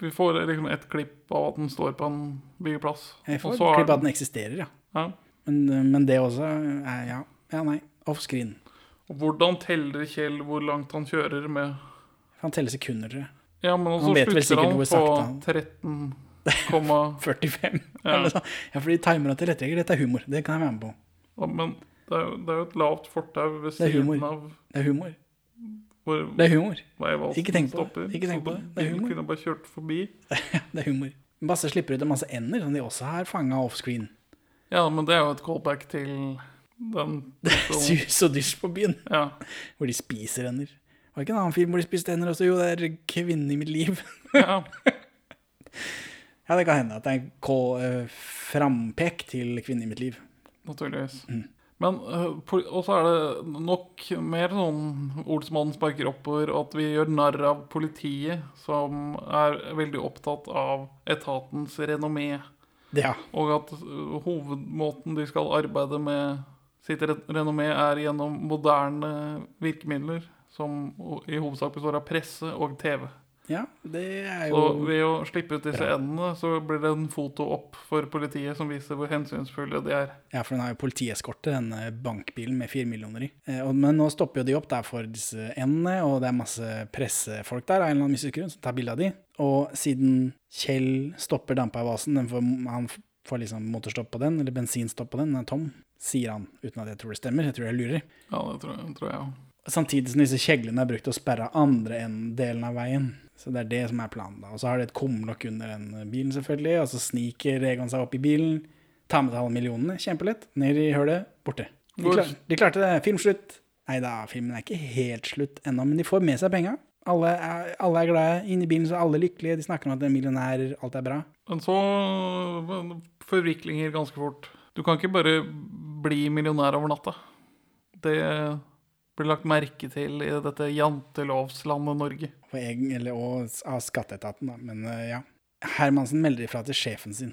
Vi får liksom et klipp av at den står på en byggeplass. Jeg får et klipp av at den eksisterer, ja. Ja. Men, men det også er ja. Ja, nei. Offscreen. Og hvordan teller Kjell hvor langt han kjører med Han teller sekunder, tror jeg. Ja, men Han vet vel slutter han på sakte han- 13, 45. Ja. Sånn. Ja, fordi timer og tilrettelegger, dette er humor. Det kan jeg være med på. Ja, Men det er, jo, det er jo et lavt fortau ved siden av Det er humor. Det er humor. Hvor Det er humor. Ikke tenk på det. Ikke tenk på det. Det er humor. kunne bare kjørt forbi. Det er humor. Basse slipper ut en masse ender som de også har fanga offscreen. Ja, men det er jo et callback til den Sus og dysj på byen, Ja. hvor de spiser ender. Var det ikke en annen film hvor de spiste ender også? Jo, det er 'Kvinnen i mitt liv'. ja. Ja, det kan hende at det er en eh, frampek til 'Kvinnen i mitt liv'. Naturligvis. Mm. Men øh, Og så er det nok mer sånn Olsmannen sparker oppover, og at vi gjør narr av politiet, som er veldig opptatt av etatens renommé. Ja. Og at øh, hovedmåten de skal arbeide med sitt renommé, er gjennom moderne virkemidler, som i hovedsak består av presse og TV. Ja, det er Så jo ved å slippe ut disse endene, så blir det en foto opp for politiet som viser hvor hensynsfulle de er. Ja, for den har jo politieskorte, denne bankbilen med fire millioner i. Eh, Men nå stopper jo de opp der for disse endene, og det er masse pressefolk der av en eller annen mystisk grunn som tar bilde av de. Og siden Kjell stopper får, han får liksom motorstopp på den, eller bensinstopp på den, den er tom, sier han, uten at jeg tror det stemmer, jeg tror jeg lurer. Ja, det tror jeg, også. Samtidig som disse kjeglene er brukt til å sperre andre enn delen av veien. Så det er det som er planen da. Og så har de et kumlokk under den bilen selvfølgelig, og så sniker Egon seg opp i bilen, tar med seg alle millionene, kjempelett, ned i hølet, borte. De, klar, de klarte det, filmslutt. Nei da, filmen er ikke helt slutt ennå, men de får med seg penga. Alle er, alle er glade, inne i bilen så er alle lykkelige, de snakker om at de er millionærer, alt er bra. Men så forviklinger ganske fort. Du kan ikke bare bli millionær over natta. Det blir lagt merke til i dette jantelovslandet Norge. Egen, eller, og av skatteetaten, da. Men eh, ja. Hermansen melder ifra til sjefen sin.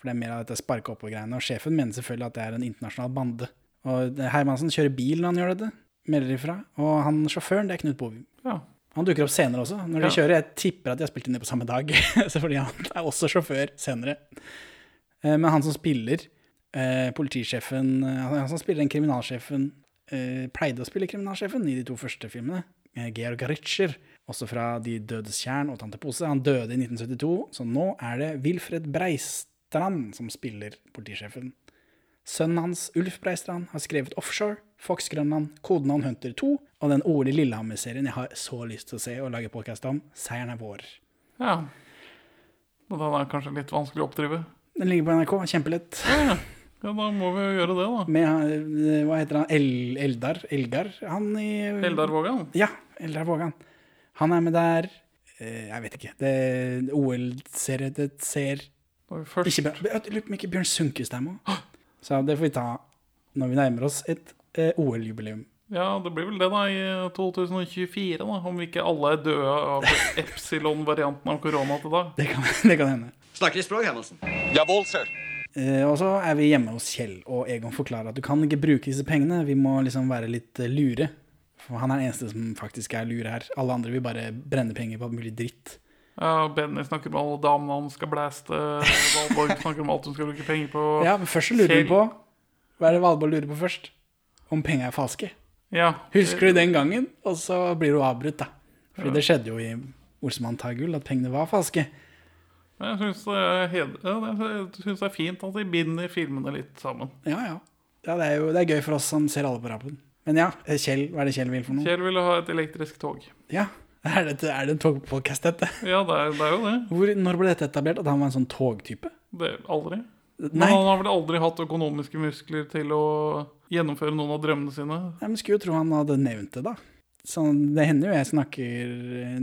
For det er mer av dette sparke oppover-greiene. Og sjefen mener selvfølgelig at det er en internasjonal bande. Og Hermansen kjører bil når han gjør dette. Melder ifra. Og han sjåføren, det er Knut Bovim. Ja. Han dukker opp senere også. Når de Ja. kjører, Jeg tipper at de har spilt inn det på samme dag. fordi han er også sjåfør senere. Eh, Men han som spiller eh, politisjefen eh, Han som spiller den kriminalsjefen eh, Pleide å spille kriminalsjefen i de to første filmene. Georg Ritscher, også fra De dødes tjern og Tante Pose. Han døde i 1972, så nå er det Wilfred Breistrand som spiller politisjefen. Sønnen hans, Ulf Breistrand, har skrevet Offshore, Fox Grønland, Kodenavn Hunter 2 og den årlige Lillehammer-serien jeg har så lyst til å se og lage podkast om, Seieren er vår. ja. Men den er kanskje litt vanskelig å oppdrive. Den ligger på NRK, kjempelett. Ja, ja, da må vi jo gjøre det, da. Med, eh, hva heter han, El Eldar? Elgar? Han i Eldar Vågan. Ja, Eldar Vågan. Han er med der. Eh, Jeg vet ikke. Det OL-serie det ser først ikke bra lurer på om ikke Bjørn Sundquist er med. Så det får vi ta når vi nærmer oss et eh, OL-jubileum. Ja, det blir vel det, da, i 2024, da. Om vi ikke alle er døde av epsilon-varianten av korona til da. Det kan, det kan hende. Snakker i språk, Hermansen. Eh, og så er vi hjemme hos Kjell, og Egon forklarer at du kan ikke bruke disse pengene. Vi må liksom være litt eh, lure. For han er den eneste som faktisk er lure her. Alle andre vil bare brenne penger på mulig dritt. Ja, Benny snakker om alle damene han skal blæste. Valborg snakker om alt hun skal bruke penger på. Ja, men først så lurer vi på Hva er det Valborg lurer på først? Om penger er falske. Ja. Husker du den gangen? Og så blir du avbrutt, da. Fordi det skjedde jo i Olsemann tar gull, at pengene var falske. Men Jeg syns det, ja, jeg synes det er fint at de binder filmene litt sammen. Ja, ja. ja det er jo det er gøy for oss som ser alle på rappen. Men ja, Kjell, hva er det Kjell vil for noe? Kjell ville ha et elektrisk tog. Ja, er det, er det en togpodcast, dette? Ja, det er, det er jo det. Hvor, når ble dette etablert? At han var en sånn togtype? det aldri. Men han har vel aldri hatt økonomiske muskler til å gjennomføre noen av drømmene sine. Nei, men skulle jo tro han hadde nevnt det, da. Så det hender jo jeg snakker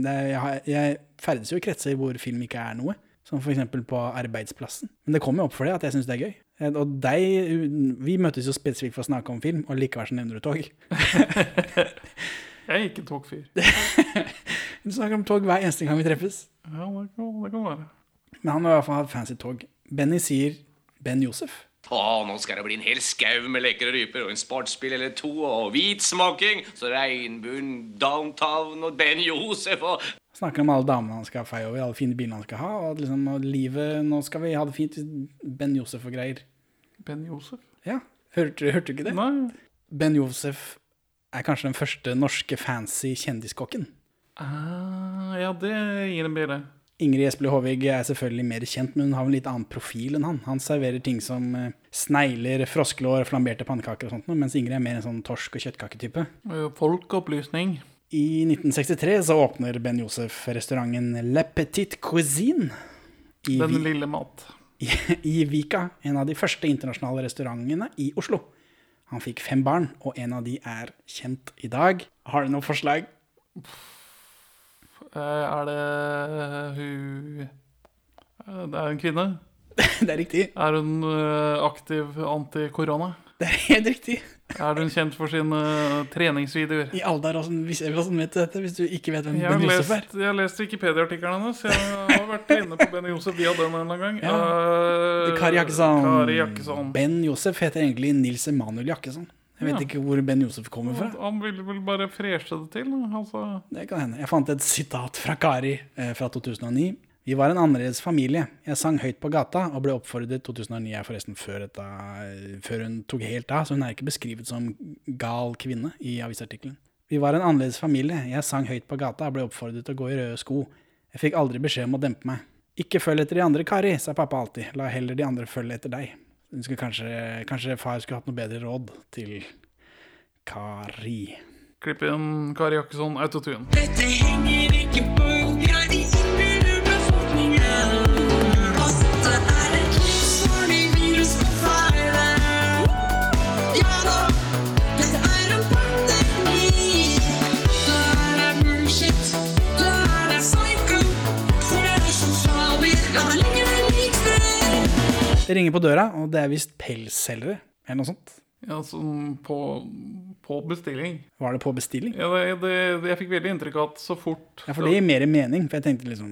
det er, jeg ferdes jo i kretser hvor film ikke er noe. Som eksempel på arbeidsplassen. Men det kommer jo opp for det at jeg syns det er gøy. Og deg, vi møtes jo spesifikt for å snakke om film, og likevel så nevner du tog. Jeg er ikke togfyr. Du snakker om tog hver eneste gang vi treffes. Ja, det kan, det kan være. Men han har i hvert fall hatt fancy tog. Benny sier Ben Josef. Å, nå skal det bli en hel skau med lekre ryper og en sportsbil eller to og hvit smoking, så regnbuen, downtown og Ben Josef og Snakker om alle damene han skal feie over, alle fine bilene han skal ha, og, liksom, og livet Nå skal vi ha det fint. Ben Josef og greier. Ben Josef? Ja, hørte, hørte du ikke det? Nei. Ben Josef er kanskje den første norske fancy kjendiskokken. Ah, ja, det gir en bilde. Ingrid Espelid Håvig er selvfølgelig mer kjent, men hun har en litt annen profil enn han. Han serverer ting som eh, snegler, froskelår, flamberte pannekaker og sånt, mens Ingrid er mer en sånn torsk- og kjøttkaketype. Eh, Folkeopplysning. I 1963 så åpner Ben Josef restauranten Le Petit Cuisine i, Den lille mat. i, i Vika, en av de første internasjonale restaurantene i Oslo. Han fikk fem barn, og en av de er kjent i dag. Har du noe forslag? Eh, Er det hun Eh, Det er en kvinne. Det er riktig. Er hun eh, aktiv anti-korona? Det er helt riktig. Er hun kjent for sine treningsvideoer? I hvordan hvis- hvordan vet du dette, hvis du ikke vet hvem Jeg Ben Josef er? jeg har lest Wikipedia-artikkelen hennes. Jeg har vært inne på Ben Josef via den en eller annen gang. Ja. Uh, Kari Jakkesson. Kari Jakkesson. Ben Josef heter egentlig Nils Emanuel Jakkesson. Jeg vet Ja. ikke hvor Ben Josef kommer fra. Han ville vel bare freshe det til. Altså, Det kan hende. Jeg fant et sitat fra Kari eh, fra 2009. Vi var en annerledes familie. Jeg sang høyt på gata og ble oppfordret 2009 er forresten før, dette, før hun tok helt av, så hun er ikke beskrevet som gal kvinne i avisartikkelen. Vi var en annerledes familie. Jeg sang høyt på gata og ble oppfordret til å gå i røde sko. Jeg fikk aldri beskjed om å dempe meg. Ikke følg etter de andre, Kari, sa pappa alltid. La heller de andre følge etter deg. Kanskje, kanskje far skulle hatt noe bedre råd til Kari. Klipp inn Kari Jakkesson autotune. Dette henger ikke på Det ringer på døra, og det er visst pelsselgere, eller noe sånt. Ja, sånn på, på bestilling. Var det på bestilling? Ja, det, det, jeg fikk veldig inntrykk av at så fort Ja, for det gir mer mening, for jeg tenkte liksom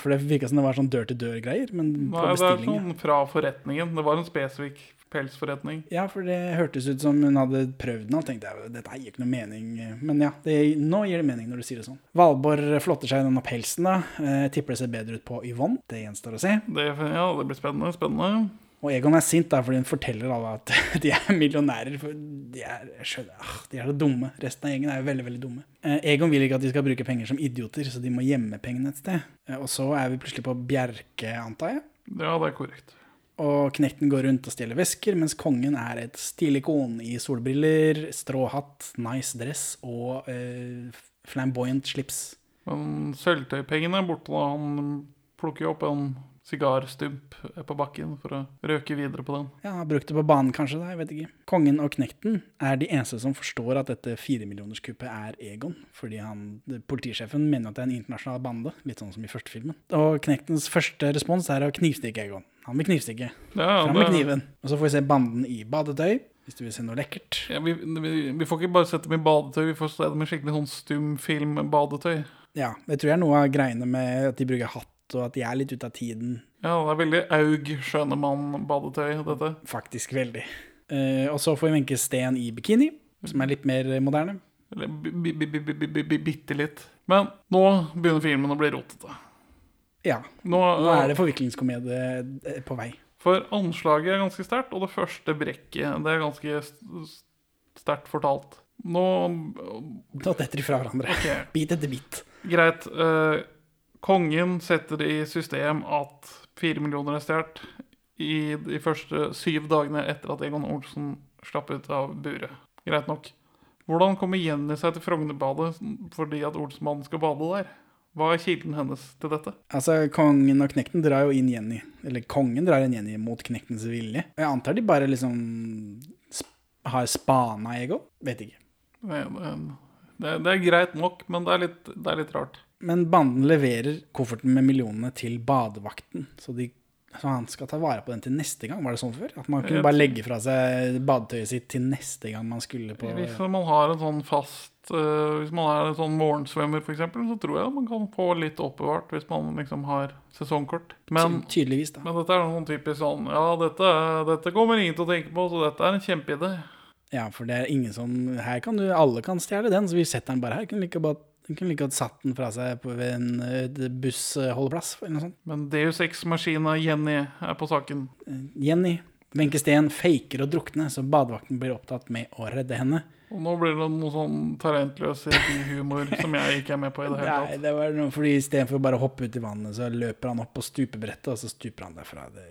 For det virka som det var sånn dør-til-dør-greier, men på Nei, det er sånn fra forretningen. Det var en spesifikk pelsforretning. Ja, for det hørtes ut som hun hadde prøvd den, og tenkte jeg, dette gir ikke noe mening. Men ja, det, nå gir det mening når du sier det sånn. Valborg flotter seg i denne pelsen, da. Eh, tipper det ser bedre ut på Yvonne. Det gjenstår å se. Det, ja, det blir spennende. Spennende. Og Egon er sint da, fordi hun forteller alle at de er millionærer. For de er, skjønner, ah, de er så dumme. Resten av gjengen er jo veldig veldig dumme. Eh, Egon vil ikke at de skal bruke penger som idioter, så de må gjemme pengene et sted. Eh, og så er vi plutselig på Bjerke, antar jeg. Ja, det er korrekt. Og knekten går rundt og stjeler vesker, mens kongen er et stilig ikon i solbriller, stråhatt, nice dress og eh, flamboyant slips. Men sølvtøypengene er borte da han plukker jo opp en sigarstump på bakken for å røke videre på den. Ja, brukt det på banen kanskje, da, jeg vet ikke. Kongen og knekten er de eneste som forstår at dette firemillionerskuppet er Egon, fordi han, politisjefen mener at det er en internasjonal bande, litt sånn som i første filmen. Og knektens første respons er å knivstikke Egon. Han vil knivstikke. Ja, Fram med kniven. Og så får vi se banden i badetøy, hvis du vil se noe lekkert. Ja, vi, vi, vi får ikke bare sette dem i badetøy, vi får se dem i skikkelig sånn stumfilm-badetøy. Ja, det tror jeg er noe av greiene med at de bruker hatt, og at de er litt ute av tiden. Ja, det er veldig Aug Skjønemann-badetøy, dette. Faktisk veldig. Uh, og så får vi Wenche Steen i bikini, som er litt mer moderne. Eller bi- bi- bi- bi- bi- bi- bi- bitte litt. Men nå begynner filmen å bli rotete. Ja, Nå, nå er det forviklingskomedie eh, på vei. For anslaget er ganske sterkt, og det første brekket det er ganske st- sterkt fortalt. Nå Da detter de fra hverandre. Okay. Bit etter bit. Greit. eh, kongen setter i system at fire millioner er stjålet i de første syv dagene etter at Egon Olsen slapp ut av buret. Greit nok. Hvordan kommer Jenny seg til Frognerbadet fordi at Olsmannen skal bade der? Hva er kilden hennes til dette? Altså, kongen og knekten drar jo inn Jenny. Eller kongen drar inn Jenny mot knektens vilje. Jeg antar de bare liksom sp har spana Egon? Vet ikke. Det, det, det er greit nok, men det er litt, det er litt rart. Men banden leverer kofferten med millionene til badevakten, så, de, så han skal ta vare på den til neste gang. Var det sånn før? At man kunne bare legge fra seg badetøyet sitt til neste gang man skulle på Hvis man har en sånn fast eh, Hvis man er en sånn morgensvømmer, f.eks., så tror jeg man kan få litt oppbevart hvis man liksom har sesongkort. Men, Tydeligvis, da. men dette er noe sånn typisk sånn Ja, dette, dette kommer ingen til å tenke på, så dette er en kjempeidé. Ja, for det er ingen som Her kan du Alle kan stjele den, så vi setter den bare her. Kunne like godt kunne like godt satt den fra seg på en eh, bussholdeplass eller noe sånt. Men Deus Ex-maskina Jenny er på saken. Jenny, Wenche Steen faker å drukne, så badevakten blir opptatt med å redde henne. Og nå blir det noe sånn talentløs humor som jeg ikke er med på i det hele tatt. Nei, det var noe fordi istedenfor bare å hoppe ut i vannet, så løper han opp på stupebrettet, og så stuper han derfra. Det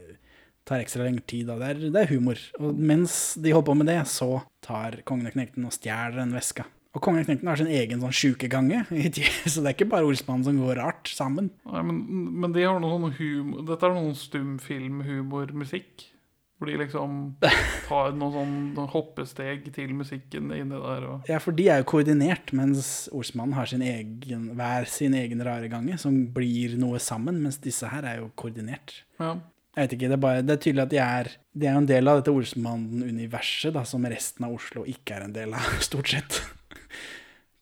tar ekstra lengre tid, og det er, det er humor. Og mens de holder på med det, så tar kongen og knekten og stjeler en veske. Og kongen og knekten har sin egen sånn sjukegange, så det er ikke bare ordsmannen som går rart sammen. Nei, men, men de har noe sånn humor Dette er noen stumfilmhumormusikk. Hvor de liksom tar noen sånn hoppesteg til musikken inni der. Og Ja, for de er jo koordinert, mens ordsmannen har sin egen, hver sin egen rare gange, som blir noe sammen, mens disse her er jo koordinert. ja. Jeg vet ikke, det er, bare, det er tydelig at de er, de er en del av dette ordsmannen-universet, da, som resten av Oslo ikke er en del av, stort sett.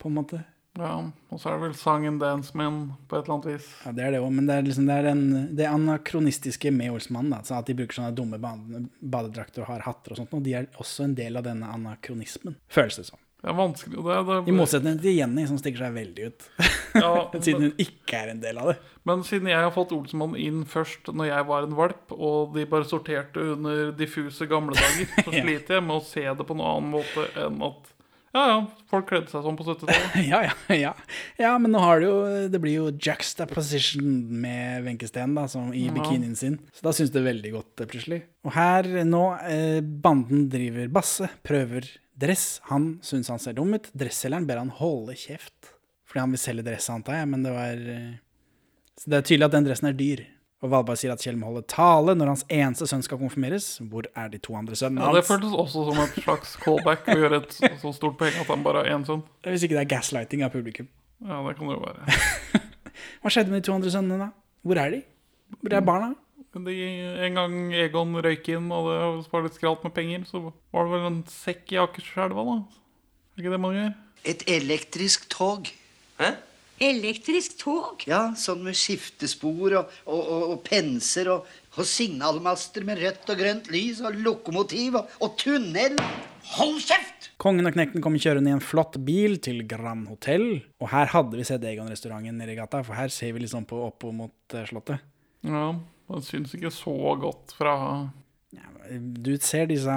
På en måte. Ja, og så er det vel sangen Dance Men på et eller annet vis. Ja, det er det òg, men det er, liksom, det er en, det anakronistiske med Olsmannen. Da, at de bruker sånne dumme badedrakter og har hatter og sånt. Og de er også en del av denne anakronismen, føles det som. Det er vanskelig. Det, det, I motsetning til Jenny, som stikker seg veldig ut. Ja, Siden hun ikke er en del av det. Men siden jeg har fått Olsenmann inn først når jeg var en valp, og de bare sorterte under diffuse gamle dager, så sliter jeg med å se det på noen annen måte enn at ja, ja, folk kledde seg sånn på 70-tallet. Ja, ja, ja. ja, men nå har det jo Det blir jo juxtaposition med Wenche Steen da, som i bikinien sin. Så da syns det veldig godt, eh, plutselig. Og her nå, eh, banden driver basse, prøver dress. Han syns han ser dum ut. Dresselgeren ber han holde kjeft. Fordi han vil selge dress, antar jeg, men det var eh, Så det er tydelig at den dressen er dyr. Og Valberg sier at Kjell må holde tale når hans eneste sønn skal konfirmeres. Hvor er de to andre sønnene Ja, det føltes også som et slags callback å gjøre et så- så stort poeng at han bare har én sønn. Hvis ikke det er gaslighting av publikum. Ja, det kan det jo være. Hva skjedde med de to andre sønnene, da? Hvor er de? Hvor er barna? De, en gang Egon røyk inn, og det var litt skralt med penger, så var det vel en sekk i Akerselva, da. Er ikke det man gjør? Et elektrisk tog. Hæ? Elektrisk tog? Ja, sånn med skiftespor og, og, og, og penser og, og signalmaster med rødt og grønt lys og lokomotiv og, og tunnel. Hold kjeft! Kongen og knekten kom kjørende i en flott bil til Grand Hotel. Og her hadde vi sett Egon-restauranten nede i gata, for her ser vi liksom på opp mot eh, slottet. Ja, det syns ikke så godt fra Du ser disse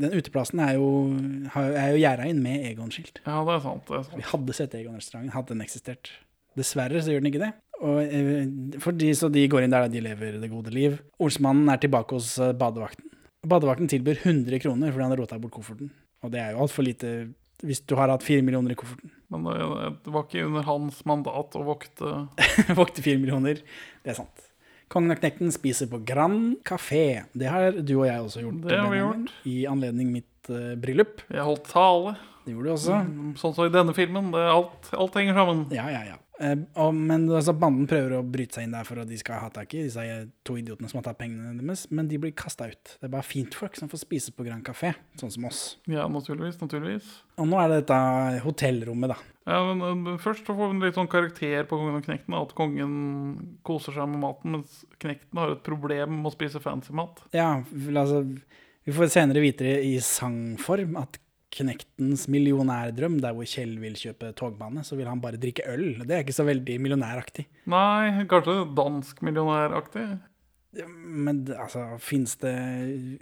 Den uteplassen er jo, er jo gjerda inn med Egon-skilt. Ja, det er sant. det er sant. Vi hadde sett Egon-restauranten, hadde den eksistert. Dessverre så gjør den ikke det. Og, eh, for de, så de går inn der de lever det gode liv. Olsmannen er tilbake hos eh, badevakten. Badevakten tilbyr 100 kroner fordi han har rota bort kofferten. Og det er jo altfor lite hvis du har hatt 4 millioner i kofferten. Men det, det var ikke under hans mandat å vokte Vokte 4 millioner. Det er sant. Kongen og knekten spiser på Grand Café. Det har du og jeg også gjort. Det har vi Benjamin, I anledning mitt uh, bryllup. Jeg holdt tale. Det gjorde du også. Mm, Sånn som i denne filmen. Alt, alt henger sammen. Ja, ja, ja. Uh, og, men altså, banden prøver å bryte seg inn der for at de skal ha tak i disse to idiotene som har tatt pengene deres, men de blir kasta ut. Det er bare fintfolk som får spise på Grand Café, sånn som oss. Ja, naturligvis. naturligvis. Og nå er det dette hotellrommet, da. Ja, men Først så får vi en litt sånn karakter på kongen og knekten. At kongen koser seg med maten, mens knekten har et problem med å spise fancy mat. Ja, altså, vi får senere vite det i sangform at Knektens millionærdrøm, der hvor Kjell vil kjøpe togbane, så vil han bare drikke øl. Det er ikke så veldig millionæraktig. Nei, kanskje dansk millionæraktig. Men altså, fins det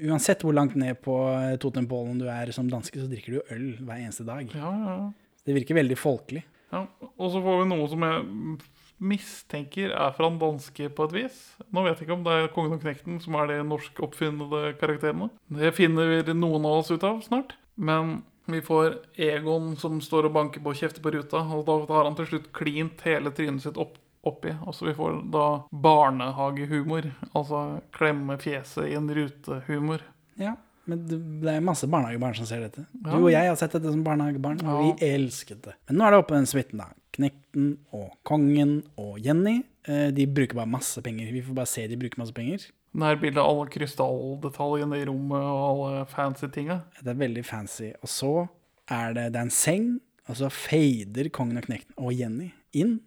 Uansett hvor langt ned på totempålen du er som danske, så drikker du øl hver eneste dag. Ja, Ja, ja. Det virker veldig folkelig. ja. Og så får vi noe som jeg mistenker er fra den danske på et vis. Nå vet jeg ikke om det er Kongen og knekten som er de norskoppfinnede karakterene. Det finner noen av oss ut av snart. Men vi får Egon som står og banker på og kjefter på ruta, og da har han til slutt klint hele trynet sitt opp, oppi. Altså vi får da barnehagehumor. Altså klemme fjeset i en rute-humor. Ja, men det er masse barnehagebarn som ser dette. Du og jeg har sett dette som barnehagebarn, og Ja. vi elsket det. Men nå er det oppe den suiten, da. Knekten og kongen og Jenny. eh, De bruker bare masse penger. Vi får bare se de bruker masse penger. Nærbilde av alle krystalldetaljene i rommet og alle fancy tinga. Det er veldig fancy. Og så er det, det er en seng, og så fader kongen og knekten og Jenny inn.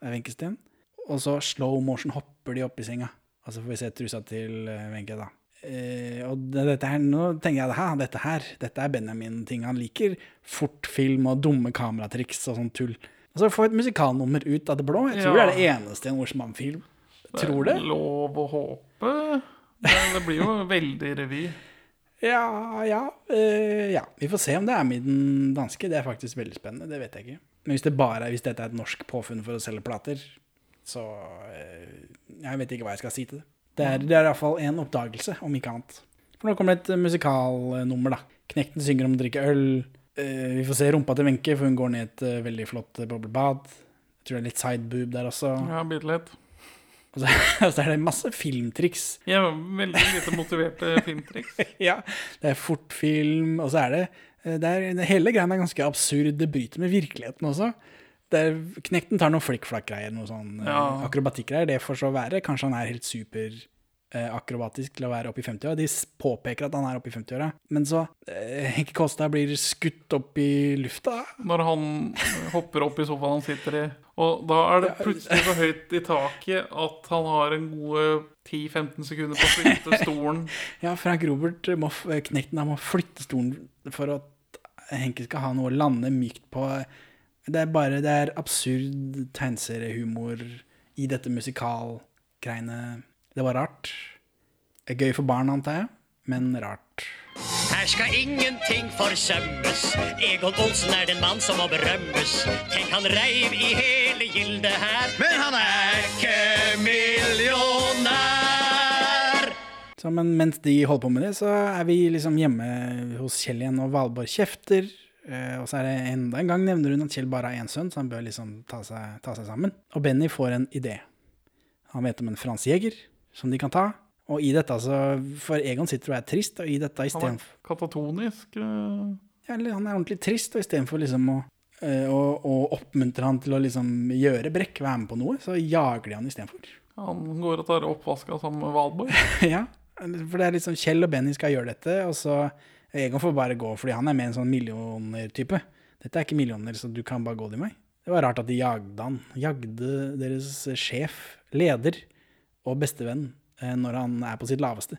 Det er Wenche Steen. Og så slow motion hopper de opp i senga. Og så får vi se trusa til eh, Wenche, da. Eh, og dette her, nå tenker jeg at dette her, dette er Benjamin-ting. Han liker fortfilm og dumme kameratriks og sånn tull. Og så får vi et musikalnummer ut av det blå. Jeg tror Ja. det er det eneste i en Olsmann-film. Tror det. er Lov å håpe. Det, det blir jo veldig revy. Ja, ja, uh, ja. Vi får se om det er med i den danske. Det er faktisk veldig spennende. Det vet jeg ikke. Men hvis, det bare, hvis dette er et norsk påfunn for å selge plater, så uh, Jeg vet ikke hva jeg skal si til det. Det er, det er iallfall en oppdagelse, om ikke annet. For nå kommer det et musikalnummer, da. Knekten synger om å drikke øl. Eh, vi får se rumpa til Wenche, for hun går ned i et eh, veldig flott eh, boblebad. Jeg tror det er litt sideboob der også. Ja, bitte litt. Og så, og så er det masse filmtriks. Er veldig lite motiverte filmtriks. ja, det er fortfilm, og så er det, eh, det er, Hele greia er ganske absurd. Det bryter med virkeligheten også. Det er, knekten tar noen flikkflakk-greier, noe sånn eh, Ja. akrobatikkgreier. Det får så være. Kanskje han er helt super eh, akrobatisk til å være oppe i 50-åra. De påpeker at han er oppe i 50-åra. Men så eh, Henke Kolstad blir skutt opp i lufta. Når han hopper opp i sofaen han sitter i. Og da er det plutselig så høyt i taket at han har en gode 10-15 sekunder på å flytte stolen. Ja, Frank Robert må, knekten han må flytte stolen for at Henke skal ha noe å lande mykt på. Det er bare det er absurd tegneseriehumor i dette musikalgreiene. Det var rart. Det er Gøy for barn, antar jeg, men rart. Her skal ingenting forsømmes. Egon Olsen er den mann som må berømmes. Tenk, han reiv i hele gildet her. Men han er ikke millionær. Så, men mens de holder på med det, så er vi liksom hjemme hos Kjell igjen, og Valborg kjefter. Eh, og så er det enda en gang nevner hun at Kjell bare har én sønn, så han bør liksom ta seg, ta seg sammen. Og Benny får en idé. Han vet om en Frans jeger som de kan ta. Og i dette, altså For Egon sitter og er trist, og i dette Han er istedenfor katatonisk. eh, ja, eller Han er ordentlig trist, og istedenfor liksom å, eh, å, å oppmuntre han til å liksom gjøre brekk, være med på noe, så jager de han istedenfor. Han går og tar oppvaska sammen med Valborg. ja, for det er liksom Kjell og Benny skal gjøre dette, og så Egon får bare gå, fordi han er med en sånn millioner-type. Dette er ikke millioner, så du kan bare gå din vei. Det var rart at de jagde han. Jagde deres sjef, leder og bestevenn eh, når han er på sitt laveste.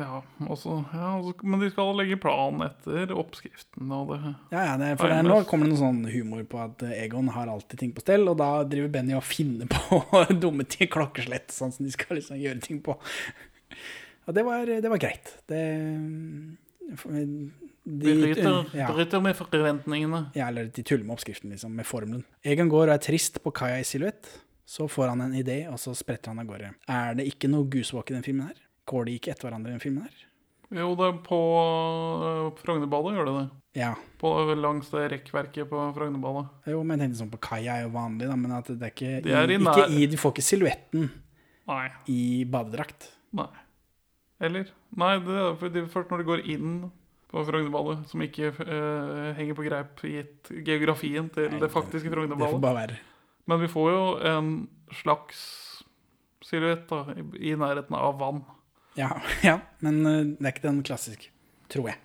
Ja, også, ja, også- Men de skal legge planen etter oppskriften. Og det, Ja, ja, det, for det er, nå kommer det noe sånn humor på at eh, Egon har alltid ting på stell, og da driver Benny og finner på dumme ting, klokkeslett, sånn som de skal liksom gjøre ting på. Og det var, det var greit. Det de- bryter, ja. bryter med forventningene. Ja, eller de tuller med oppskriften, liksom, med formelen. Egon går og er trist på kaia i silhuett. Så får han en idé, og så spretter han av gårde. Er det ikke noe goosewalk i den filmen her? Går de ikke etter hverandre i den filmen her? Jo, det er på øh, Frognerbadet gjør det det. Ja. På, langs det rekkverket på Frognerbadet. Jo, men jeg tenkte sånn på kaia er jo vanlig, da, men at det er ikke, De er i i, ikke i Du får ikke silhuetten i badedrakt. Nei. Eller? Nei, det er for- det er først når de går inn på Frognerballet, som ikke øh, henger på greip gitt geografien til det faktiske Det får bare være. Men vi får jo en slags silhuett da, i, i nærheten av vann. Ja, ja, men eh, det er ikke den klassiske, tror jeg.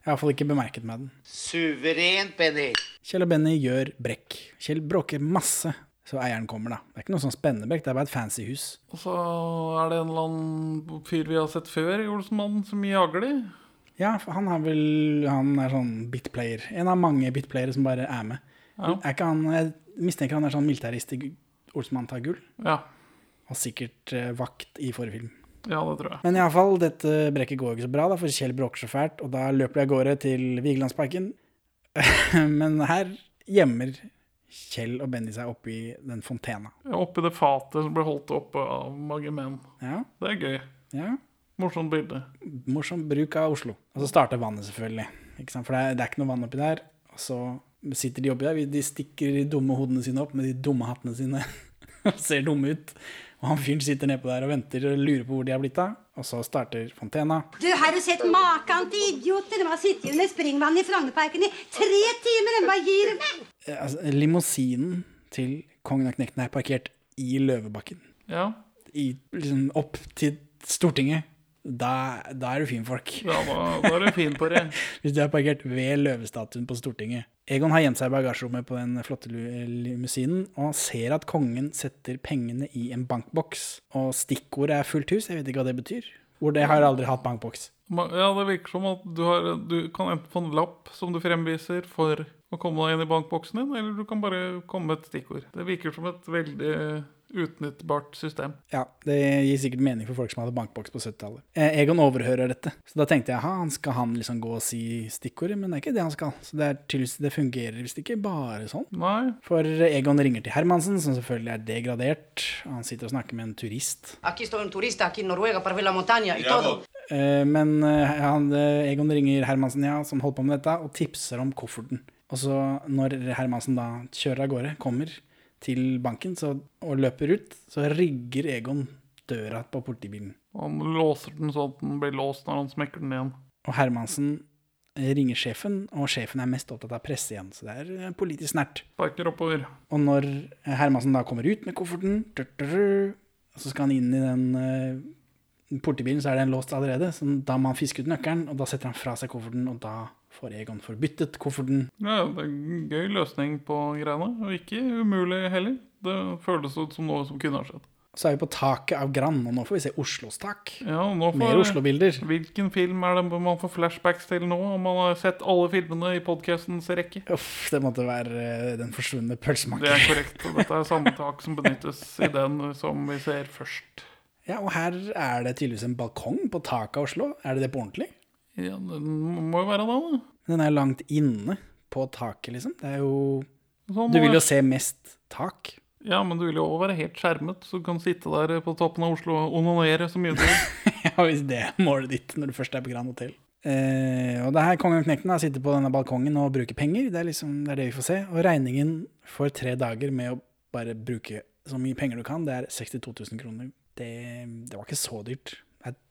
Jeg har iallfall ikke bemerket meg den. Suverent, Benny. Kjell og Benny gjør brekk. Kjell bråker masse, så eieren kommer, da. Det er ikke noe sånn spennende brekk, det er bare et fancy hus. Og så er det en eller annen fyr vi har sett før i Olsenmannen, som jager de. Ja, han er vel Han er sånn bitplayer. En av mange bitplayere som bare er med. Ja. Er ikke han Jeg mistenker han er sånn militærist i Olsenmann tar gull. Ja. Og sikkert eh, vakt i forrige film. Ja, det tror jeg. Men iallfall, dette brekket går ikke så bra, da, for Kjell bråker så fælt, og da løper de av gårde til Vigelandsparken. Men her gjemmer Kjell og Benny seg oppi den fontena. Ja, Oppi det fatet som ble holdt oppe av mange menn. Ja. Det er gøy. Ja. Morsomt bilde. Morsom bruk av Oslo. Og så starter vannet, selvfølgelig. Ikke sant? For det er, det er ikke noe vann oppi der. Og så sitter de oppi der. De stikker de dumme hodene sine opp med de dumme hattene sine og ser dumme ut. Og han fyren sitter nedpå der og venter og lurer på hvor de har blitt av. Og så starter fontena. Du, har du sett maken til idioter? De har sittet under springvann i Frognerparken i tre timer. De bare gir Altså, limousinen til kongen av knekten er parkert i Løvebakken. Ja. I, liksom opp til Stortinget. Da, da er du fin, folk. Ja, da, da er du fin på det. Hvis du er parkert ved løvestatuen på Stortinget. Egon har gjemt seg i bagasjerommet på den flotte limousinen og ser at kongen setter pengene i en bankboks. Og stikkordet er fullt hus. Jeg vet ikke hva det betyr. Hvor det har aldri hatt bankboks. Ja, det virker som at du, har, du kan enten få en lapp som du fremviser for å komme deg inn i bankboksen din, eller du kan bare komme med et stikkord. Det virker som et veldig utnyttbart system. Ja, det gir sikkert mening for folk som hadde bankboks på 70-tallet. Eh, Egon overhører dette, så da tenkte jeg ha, han skal han liksom gå og si stikkordet, men det er ikke det han skal. Så det, er tydeligvis, det fungerer visst ikke bare sånn. Nei. For Egon ringer til Hermansen, som selvfølgelig er degradert. Han sitter og snakker med en turist. En Noruega, ver la montaña. Eh, Men han, eh, Egon ringer Hermansen, ja, som holder på med dette, og tipser om kofferten. Og så når Hermansen da kjører av gårde, kommer til banken så, og løper ut, så rigger Egon døra på politibilen. Han låser den sånn at den blir låst når han smekker den igjen. Og Hermansen ringer sjefen, og sjefen er mest opptatt av presse igjen, så det er eh, politisk nært. Sparker oppover. Og når Hermansen da kommer ut med kofferten, så skal han inn i den eh, portebilen så er den låst allerede, så da må han fiske ut nøkkelen, og da setter han fra seg kofferten, og da får Egon forbyttet kofferten. Ja, det er en gøy løsning på greiene, og ikke umulig heller. Det føles ut som noe som kunne ha skjedd. Så er vi på taket av Grand, og nå får vi se Oslos tak. Ja, nå får, Mer Oslo-bilder. Hvilken film er det man får flashbacks til nå, om man har sett alle filmene i podcastens rekke? Uff, det måtte være eh, Den forsvunne pølsemaker. Det er korrekt, og dette er samme tak som benyttes i den som vi ser først. Ja, og her er det tydeligvis en balkong på taket av Oslo. Er det det på ordentlig? Ja, den må jo være det, da. Den er langt inne på taket, liksom. Det er jo Du vil jo se mest tak. Ja, men du vil jo også være helt skjermet, så du kan sitte der på toppen av Oslo og onanere så mye du vil. ja, hvis det er målet ditt når du først er på Grand Hotel. Eh, og det er her kongen og knekten da, sitter på denne balkongen og bruker penger. Det er liksom det, er det vi får se. Og regningen for tre dager med å bare bruke så mye penger du kan, det er 62 000 kroner. Det, det var ikke så dyrt.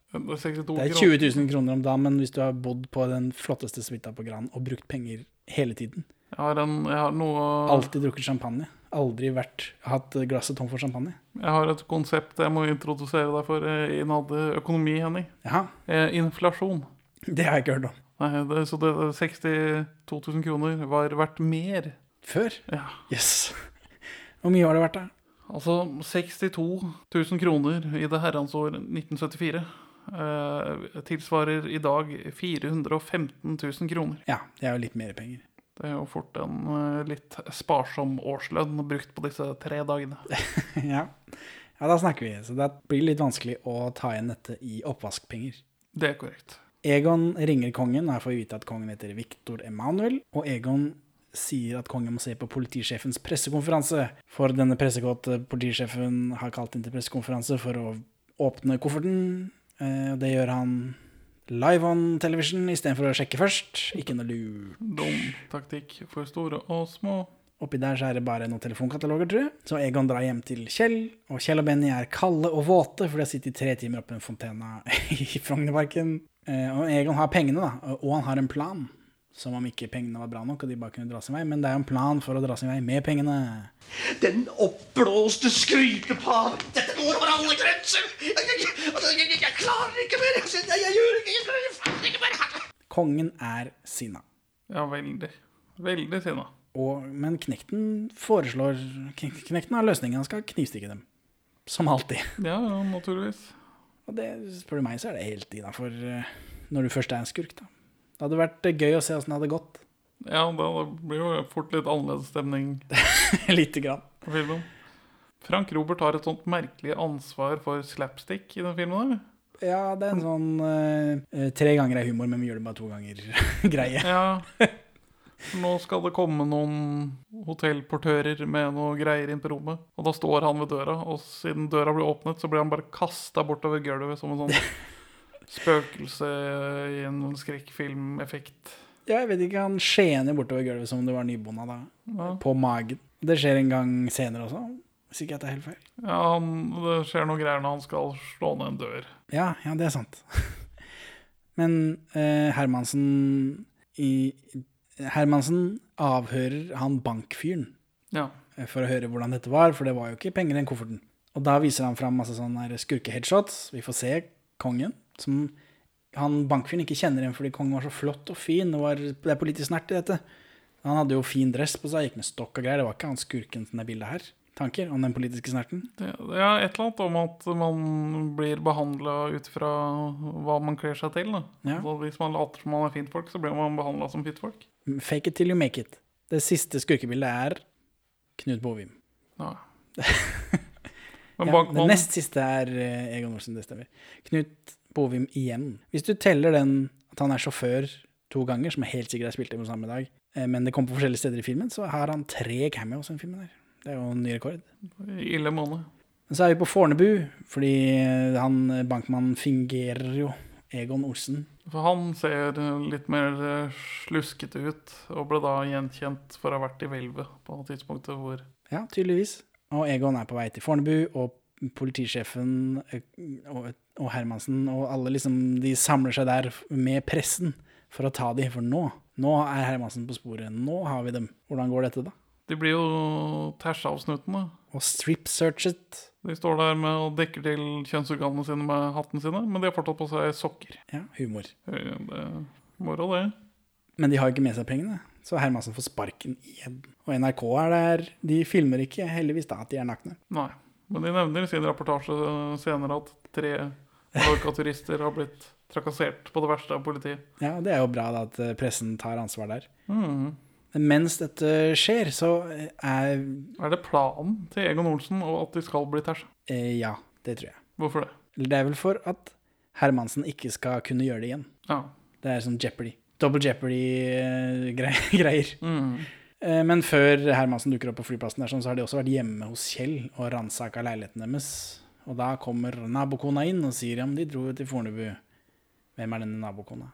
Det er, Det er 62 det er 20 000 kroner om dagen, men hvis du har bodd på den flotteste suita på Gran og brukt penger hele tiden Jeg har, en, jeg har noe Alltid drukket champagne. Aldri vært, hatt glasset tom for champagne. Jeg har et konsept jeg må introdusere deg for eh, innad økonomi, Henning. Jaha. Eh, inflasjon. Det har jeg ikke hørt om. Nei, det, så det, 62 000 kroner var verdt mer. Før? Ja. Yes. Hvor mye har det vært, da? Altså 62 000 kroner i det herrens år 1974 eh, tilsvarer i dag 415 000 kroner. Ja, det er jo litt mer penger. Det er jo fort en eh, litt sparsom årslønn brukt på disse tre dagene. ja. ja, da snakker vi. Så det blir litt vanskelig å ta igjen dette i oppvaskpenger. Det er korrekt. Egon ringer kongen, her får vi vite at kongen heter Victor Emanuel. Og Egon sier at kongen må se på politisjefens pressekonferanse. For denne pressekåte politisjefen har kalt inn til pressekonferanse for å åpne kofferten. Eh, og det gjør han live on television istedenfor å sjekke først. Ikke noe lurt. Dum taktikk for store og små. Oppi der så er det bare noen telefonkataloger, tror jeg. Så Egon drar hjem til Kjell, og Kjell og Benny er kalde og våte, for de har sittet i tre timer oppe i en fontene i Frognerparken. Eh, Og Egon har pengene, da, og han har en plan. Som om ikke pengene var bra nok, og de bare kunne dra sin vei. Men det er jo en plan for å dra sin vei med pengene. Den oppblåste skrytepar. Dette går over alle grenser. Jeg, jeg, jeg, jeg, klarer ikke mer. Jeg, jeg, jeg gjør ikke, jeg klarer ikke mer. Kongen er sinna. Ja, veldig. Veldig sinna. Og, men knekten foreslår Knekten har løsningen. Han skal knivstikke dem. Som alltid. Ja, ja, naturligvis. Og det, spør du meg, så er det helt innafor når du først er en skurk, da. Det hadde vært eh, gøy å se åssen det hadde gått. Ja, det blir jo fort litt annerledes stemning Lite grann. på filmen. Frank Robert har et sånt merkelig ansvar for slapstick i den filmen. der. Ja, det er en sånn eh, tre ganger er humor, men vi gjør det bare to ganger greie. Ja. Nå skal det komme noen hotellportører med noe greier inn på rommet. Og da står han ved døra, og siden døra blir åpnet, så blir han bare kasta bortover gulvet som en sånn spøkelse i en skrekkfilmeffekt. Ja, jeg vet ikke, han skjener bortover gulvet som om det var nybonda da. Ja. På magen. Det skjer en gang senere også, hvis ikke jeg tar helt feil. Ja, han, det skjer noen greier når han skal slå ned en dør. Ja, ja, det er sant. Men eh, Hermansen i Hermansen avhører han bankfyren Ja. eh, for å høre hvordan dette var, for det var jo ikke penger i den kofferten. Og da viser han fram masse sånne skurkeheadshots. Vi får se kongen, som han bankfyren ikke kjenner igjen fordi kongen var så flott og fin. Det, var, det er politisk snert i dette. Han hadde jo fin dress på seg, gikk med stokk og greier. Det var ikke han skurken til det bildet her. Tanker om den politiske snerten? Er et eller annet om at man blir behandla ut fra hva man kler seg til. Ja. Hvis man later som man er fint folk, så blir man behandla som fint folk. Fake it till you make it. Det siste skurkebildet er Knut Bovim. Ja. Ja, det nest siste er eh, Egon Olsen, det stemmer. Knut Bovim igjen. Hvis du teller den at han er sjåfør to ganger, som helt sikkert er spilt inn på samme dag, eh, men det kommer på forskjellige steder i filmen, så har han tre cameos i den filmen der. Det er jo en ny rekord. Ille måned. Men så er vi på Fornebu, fordi eh, han eh, bankmannen fingerer jo Egon Olsen. For han ser litt mer sluskete ut, og ble da gjenkjent for å ha vært i hvelvet på tidspunktet hvor Ja, tydeligvis. Og Egon er på vei til Fornebu, og politisjefen eh, og, og Hermansen og alle liksom, de samler seg der med pressen for å ta dem. for nå, nå er Hermansen på sporet. Nå har vi dem. Hvordan går dette, da? De blir jo tæsja av snuten, da. Og strip-searchet De står der med og dekker til kjønnsorganene sine med hatten sine, men de har fortsatt på seg sokker. Ja, humor. Det er moro, det. Men de har ikke med seg pengene, så Hermansen får sparken igjen. Og NRK er der. De filmer ikke, heldigvis, da, at de er nakne. Nei. Men de nevner i sin rapportasje senere at tre Mallorca-turister har blitt trakassert på det verste av politiet. Ja, det er jo bra da, at eh, pressen tar ansvar der. Mm. Men mens dette skjer, så eh, er Er det planen til Egon Olsen og at de skal bli tæsja? eh, Ja, det tror jeg. Hvorfor det? Eller Det er vel for at Hermansen ikke skal kunne gjøre det igjen. Ja. Det er sånn Jeopardy. Double Jeopardy-greier. Mm. Eh, Men før Hermansen dukker opp på flyplassen, der, sånn, så har de også vært hjemme hos Kjell og ransaka leiligheten deres. Og da kommer nabokona inn og sier ja, men de dro jo til Fornebu. Hvem er denne nabokona?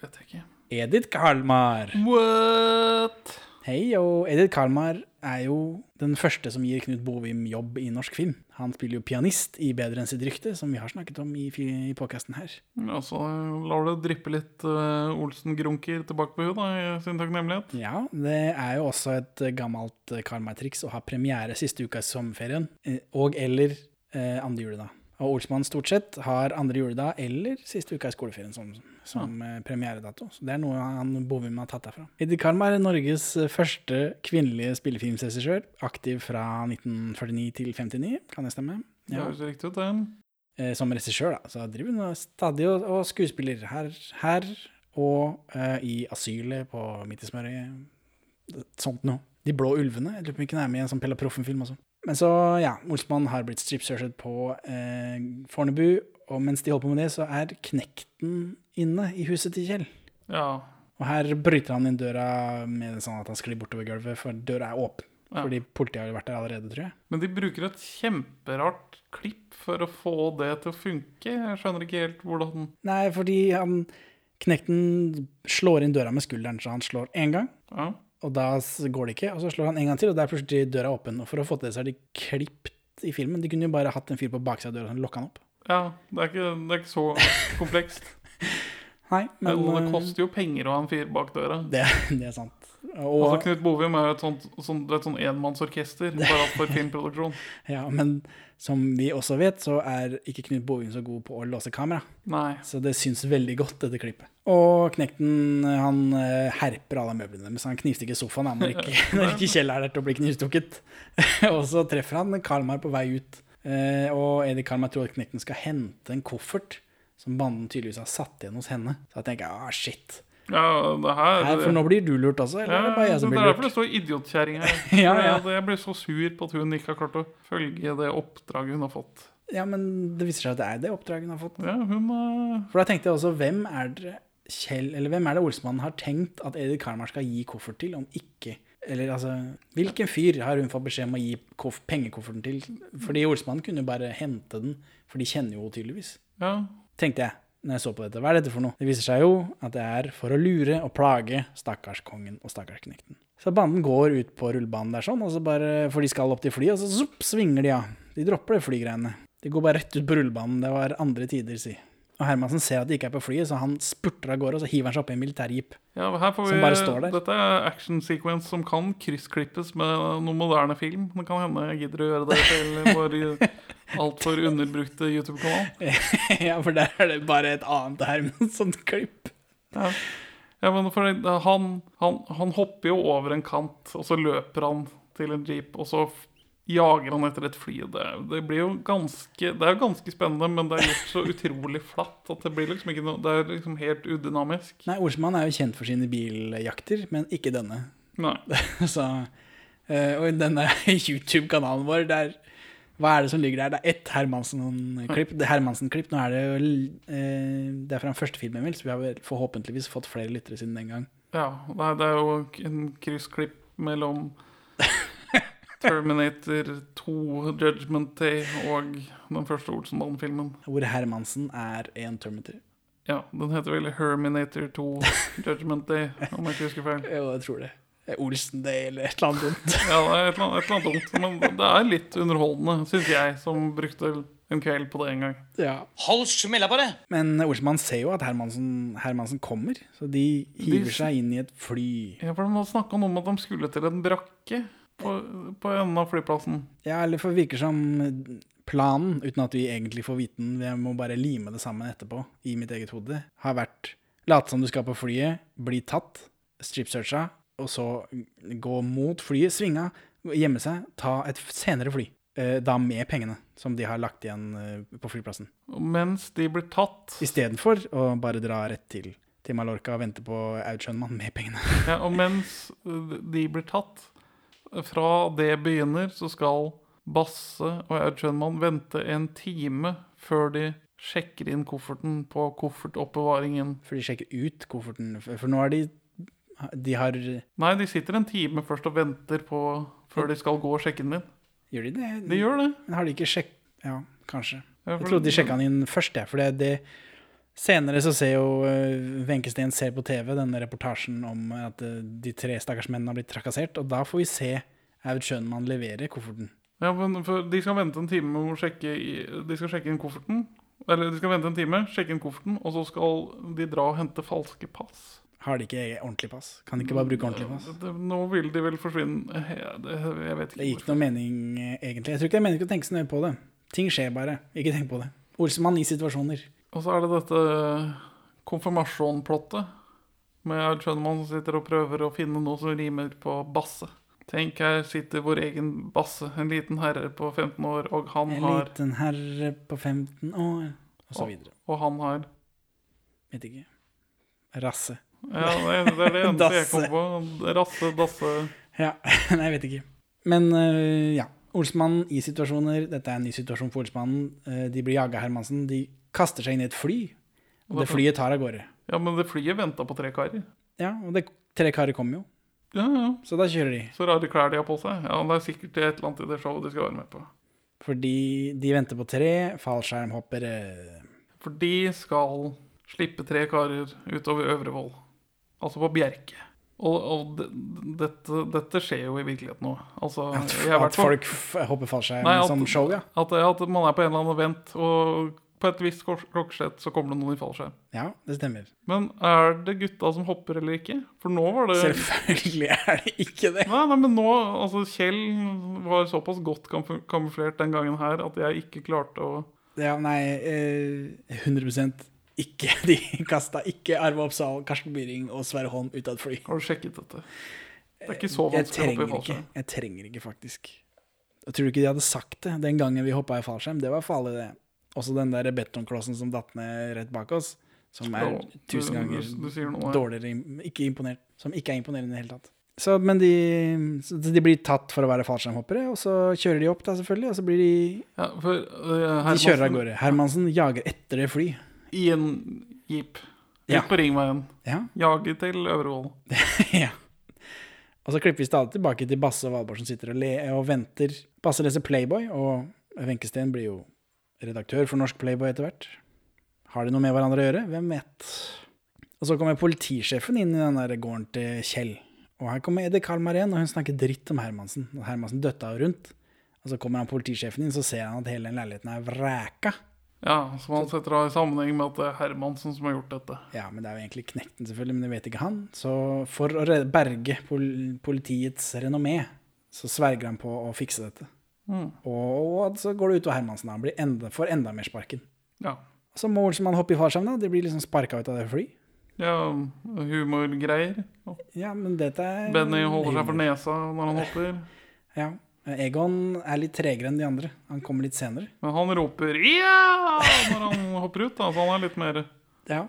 Vet jeg ikke. Edith Kalmar. What? Hei, og Edith Kalmar er jo den første som gir Knut Bovim jobb i norsk film. Han spiller jo pianist i Bedre enn sitt rykte, som vi har snakket om i, i podkasten her. Ja, så lar det dryppe litt uh, Olsen-grunker tilbake på henne i sin takknemlighet. Ja, det er jo også et eh, gammelt eh, Kalmar-triks å ha premiere siste uka i sommerferien, eh, og eller uh, andre juledag. Og Olsmann stort sett har andre juledag eller siste uka i skoleferien som, som ja. premieredato. Så det er noe han Bovim har tatt derfra. Edith Karm er Norges eh, første kvinnelige spillefilmregissør, aktiv fra 1949 til 59, kan det stemme? Ja. Det høres riktig ut, det. Eh, som regissør, da. Så driver hun stadig og, og skuespiller her, her og uh, i Asylet på Midt i smøret. Sånt noe. De blå ulvene. Jeg lurer på om den er med i en sånn Pella Proffen-film også. Men så, ja, Olsmann har blitt stripsearchet på eh, Fornebu, og mens de holder på med det, så er Knekten inne i huset til Kjell. Ja. Og her bryter han inn døra med sånn at han sklir bortover gulvet, for døra er åpen. Ja. Fordi politiet har vært der allerede, tror jeg. Men de bruker et kjemperart klipp for å få det til å funke. Jeg skjønner ikke helt hvordan Nei, fordi han Knekten slår inn døra med skulderen, så han slår én gang. Ja. Og da går det ikke, og så slår han en gang til, og der er plutselig døra åpen. Og for å få til det, så er de klipt i filmen. De kunne jo bare hatt en fyr på baksida av døra og lokka han opp. Ja, det er ikke, det er ikke så komplekst. Nei, men Men det eh, koster jo penger å ha en fyr bak døra. Det, det er sant. Og, Altså, Knut Bovim er jo et sånt, sånt, et sånn enmannsorkester, bare for filmproduksjon. ja, men som vi også vet, så er ikke Knut Bovim så god på å låse kamera. Nei. Så det syns veldig godt, dette klippet. Og Knekten han eh, herper alle møblene, mens han knivstikker sofaen når ikke, når ikke Kjell er der til å bli knivstukket. og så treffer han Kalmar på vei ut. Eh, og Edi Kalmar tror at Knekten skal hente en koffert som banden tydeligvis har satt igjen hos henne. Så jeg tenker ah, shit. Ja, det her Her, for nå blir du lurt altså? eller er det bare jeg som det er derfor det står idiotkjerring her. Ja, ja. Jeg blir så sur på at hun ikke har klart å følge det oppdraget hun har fått. Ja, men det viser seg at det er det oppdraget hun har fått. Ja, hun har... For da tenkte jeg også, hvem er det Kjell, eller hvem er det Olsmannen har tenkt at Edith Karmar skal gi koffert til, om ikke Eller altså, hvilken fyr har hun fått beskjed om å gi koff pengekofferten til? Fordi Olsmannen kunne jo bare hente den, for de kjenner jo tydeligvis. Ja. Tenkte jeg, når jeg så på dette. Hva er dette for noe? Det viser seg jo at det er for å lure og plage stakkarskongen og stakkarsknekten. Så banden går ut på rullebanen der sånn, og så bare, for de skal opp til flyet, og så zopp, svinger de av. De dropper det flygreiene. De går bare rett ut på rullebanen. Det var andre tider, si. Og Hermansen ser at de ikke er på flyet, så han spurter av gårde, og så hiver han seg opp i en militærjeep. Ja, her får vi, Som bare står der. Dette er action sequence som kan kryssklippes med noen moderne film. Det kan hende jeg gidder å gjøre det til vår altfor underbrukte YouTube-kanal. ja, for der er det bare et annet Hermansen-klipp. Ja. ja, men for han, han, han hopper jo over en kant, og så løper han til en jeep, og så jager han etter et fly. Det, det blir jo ganske Det er jo ganske spennende, men det er gjort så utrolig flatt at det blir liksom ikke noe Det er liksom helt udynamisk. Nei, Olsmann er jo kjent for sine biljakter, men ikke denne. Nei. så, eh, og i denne YouTube-kanalen vår, der hva er det som ligger der? Det er ett Hermansen-klipp. Det er Hermansen-klipp. Nå er det jo eh, Det er fra den første filmen, vel, så vi har forhåpentligvis fått flere lyttere siden den gang. Ja, det er jo en kryssklipp mellom Terminator 2, Judgment Day og den første Olsenbanen-filmen. Hvor Hermansen er en Terminator. Ja, den heter vel Herminator 2, Judgment Day, om jeg ikke husker feil. Jo, jeg tror det. Olsen Day eller et eller annet dumt. Ja, det er et eller annet, et eller annet dumt, men det er litt underholdende, syns jeg, som brukte en kveld på det en gang. Ja. Hold smella på det! Men Olsmann ser jo at Hermansen, Hermansen kommer, så de hiver De- seg inn i et fly. Ja, for De hadde snakka om at de skulle til en brakke. På, på enden av flyplassen. Ja, eller for det virker som planen, uten at vi egentlig får vite den, jeg må bare lime det sammen etterpå, i mitt eget hode, har vært late som du skal på flyet, bli tatt, strip-searcha, og så gå mot flyet, svinga, gjemme seg, ta et senere fly. Eh, Da med pengene som de har lagt igjen eh, på flyplassen. Og mens de blir tatt Istedenfor å bare dra rett til, til Mallorca og vente på Aud Schønmann med pengene. ja, Og mens de blir tatt, fra det begynner, så skal Basse og Aud Schønmann vente en time før de sjekker inn kofferten på koffertoppbevaringen. For de sjekker ut kofferten, for for nå er de De har Nei, de sitter en time først og venter på før de skal gå og sjekke den inn. Gjør de det? De gjør det. Men har de ikke sjekk... Ja, kanskje. Ja, Jeg trodde de sjekka den inn først, jeg. For det, det Senere så ser jo Wenchesteen ser på TV denne reportasjen om at eh, de tre stakkars mennene har blitt trakassert, og da får vi se Aud Schønmann levere kofferten. Ja, men for De skal vente en time med å sjekke, i, de skal sjekke inn kofferten. Eller de skal vente en time, sjekke inn kofferten, og så skal de dra og hente falske pass. Har de ikke ordentlig pass? Kan de ikke bare bruke ordentlig pass? Det, nå vil de vel forsvinne eh, det, Jeg vet Det ikke. gikk noe mening, eh, egentlig. Jeg tror ikke det er meningen å tenke så nøye på det. Ting skjer bare. Ikke tenk på det. Olsemann i situasjoner. Og så er det dette konfirmasjonplottet med Aud Schønemann som sitter og prøver å finne noe som rimer på basse. Tenk, her sitter vår egen basse, en liten herre på 15 år, og han En har liten herre på 15 år, og så videre. Og han har Vet ikke. Rasse. Ja, det det, er det eneste jeg kom på. Rasse, dasse Ja, nei, jeg vet ikke. Men uh, ja. Olsmannen i situasjoner. Dette er en ny situasjon for Olsmannen. Eh, de blir jaga Hermansen. De kaster seg inn i et fly. Og det flyet tar av gårde. Ja, men det flyet venta på tre karer. Ja, og det, tre karer kom jo. Ja, ja. Så da kjører de. Så rare klær de har på seg. Ja, Det er sikkert et eller annet i det showet de skal være med på. Fordi de venter på tre fallskjermhoppere. For de skal slippe tre karer utover Øvrevoll. Altså på Bjerke. Og, og dette, dette skjer jo i virkeligheten nå. Altså, At, at folk hopper fallskjerm som show, ja. At, at man er på en eller annen event, og på et visst klok- klokkeslett så kommer det noen i fallskjerm. Ja, det stemmer. Men er det gutta som hopper eller ikke? For nå var det Selvfølgelig er det ikke det. Nei, nei, men nå Altså, Kjell var såpass godt kamuf- kamuflert den gangen her at jeg ikke klarte å Ja, nei, eh, 100 ikke. De kasta ikke Arve Oppsal, Karsten Byring og Sverre Holm ut av et fly. Har du sjekket dette? Det er ikke så vanskelig å hoppe i fallskjerm. ikke. Jeg trenger ikke, faktisk. Jeg tror ikke de hadde sagt det den gangen vi hoppa i fallskjerm. Det var farlig, det. Også den der betongklossen som datt ned rett bak oss, som er Ja, tusen ganger du sier noe dårligere Ikke imponert. Som ikke er imponerende i det hele tatt. Så, men de, så de blir tatt for å være fallskjermhoppere, og så kjører de opp, da, selvfølgelig, og så blir de Ja, for, uh, De kjører av gårde. Hermansen jager etter det fly. I en jeep. Ut Ja. på Ringveien. Ja. Jager til Øvrevoll. ja. Og så klipper vi stadig tilbake til Basse og Valborg som sitter og, og venter. Basse leser Playboy, og Wenche Steen blir jo redaktør for norsk Playboy etter hvert. Har de noe med hverandre å gjøre? Hvem vet? Og så kommer politisjefen inn i den der gården til Kjell. Og her kommer Eddie Kalmar igjen, og hun snakker dritt om Hermansen. Og Hermansen døtta rundt. Og så kommer han politisjefen inn, så ser han at hele den leiligheten er vræka. Ja, som han setter av i sammenheng med at det er Hermansen som har gjort dette. Ja, men det er jo egentlig Knekten, selvfølgelig, men det vet ikke han. Så for å berge politiets renommé, så sverger han på å fikse dette. Mm. Og så går det utover Hermansen. Han blir enda, får enda mer sparken. Ja. Så må Olsenmann hoppe i fallskjerm. De blir liksom sparka ut av det fly. Ja, humorgreier. Ja, men dette er Benny holder seg for nesa når han hopper. Ja. Egon er litt tregere enn de andre. Han kommer litt senere. Men han roper 'ja' når han hopper ut. Da, så han er litt mer Ja.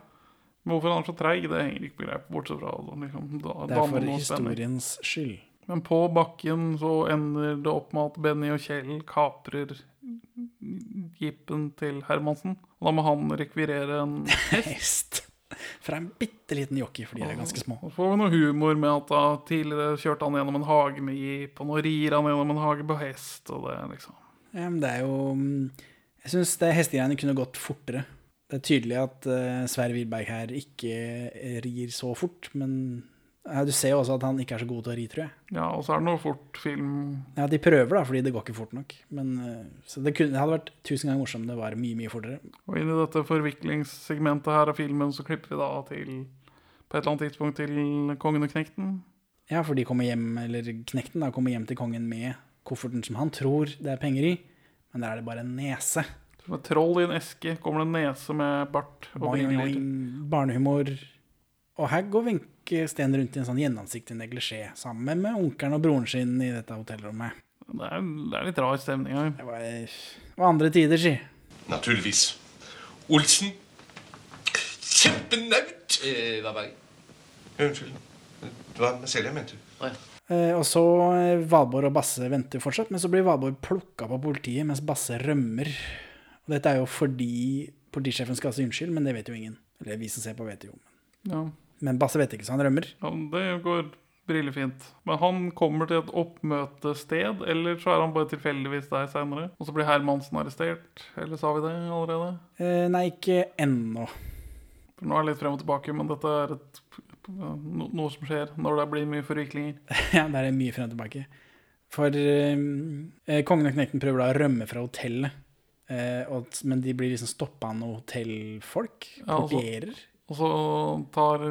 Hvorfor han er så treig, det henger ikke på greip, bortsett fra liksom, da, Det er for historiens skyld. Men på bakken så ender det opp med at Benny og Kjell kaprer jeepen til Hermansen. Og da må han rekvirere en hest. Fra en bitte liten jockey, for de er ganske små. Så får vi noe humor med at da tidligere kjørte han gjennom en hage med jeep, og nå rir han gjennom en hage på hest, og det liksom Ja, men det er jo mm, Jeg syns hestegreiene kunne gått fortere. Det er tydelig at uh, Sverre Wilberg her ikke eh, rir så fort, men du ser jo også at han ikke er så god til å ri, tror jeg. Ja, og så er det noe fort film Ja, De prøver, da, fordi det går ikke fort nok. Men, eh, så det, kunne, det hadde vært tusen ganger morsomt om det var mye, mye fortere. Og inn i dette forviklingssegmentet her av filmen så klipper vi da til På et eller annet tidspunkt til Kongen og Knekten. Ja, for de kommer hjem, eller knekten da, kommer hjem til kongen med kofferten som han tror det er penger i, men der er det bare en nese. Som et troll i en eske kommer det en nese med bart og Boing, boing, barnehumor. Og her går Wenche Steen rundt i en sånn gjennomsiktig neglisjé sammen med onkelen og broren sin i dette hotellrommet. Det er, det er litt rar stemning her. Det var, det var andre tider, si. Naturligvis. Olsen. Kjempenaut! Eh, hva var det? Unnskyld. Det var meg selv jeg mente. Eh, og så eh, Valborg og Basse venter jo fortsatt, men så blir Valborg plukka på politiet mens Basse rømmer. Og dette er jo fordi politisjefen skal si unnskyld, men det vet jo ingen. Eller vi som ser på, vet jo. Ja. Men Basse vet ikke, så han rømmer. Ja, det går brillefint. Men han kommer til et oppmøtested, eller så er han bare tilfeldigvis der seinere. Og så blir Hermansen arrestert. Eller sa vi det allerede? Eh, nei, ikke ennå. For nå er det litt frem og tilbake, men dette er et, no, noe som skjer når det blir mye forviklinger. ja, det er mye frem og tilbake. For eh, eh, kongen og knekten prøver da å rømme fra hotellet. Eh, og, men de blir liksom stoppa av noen hotellfolk. Ja, og så- Portierer. Og så tar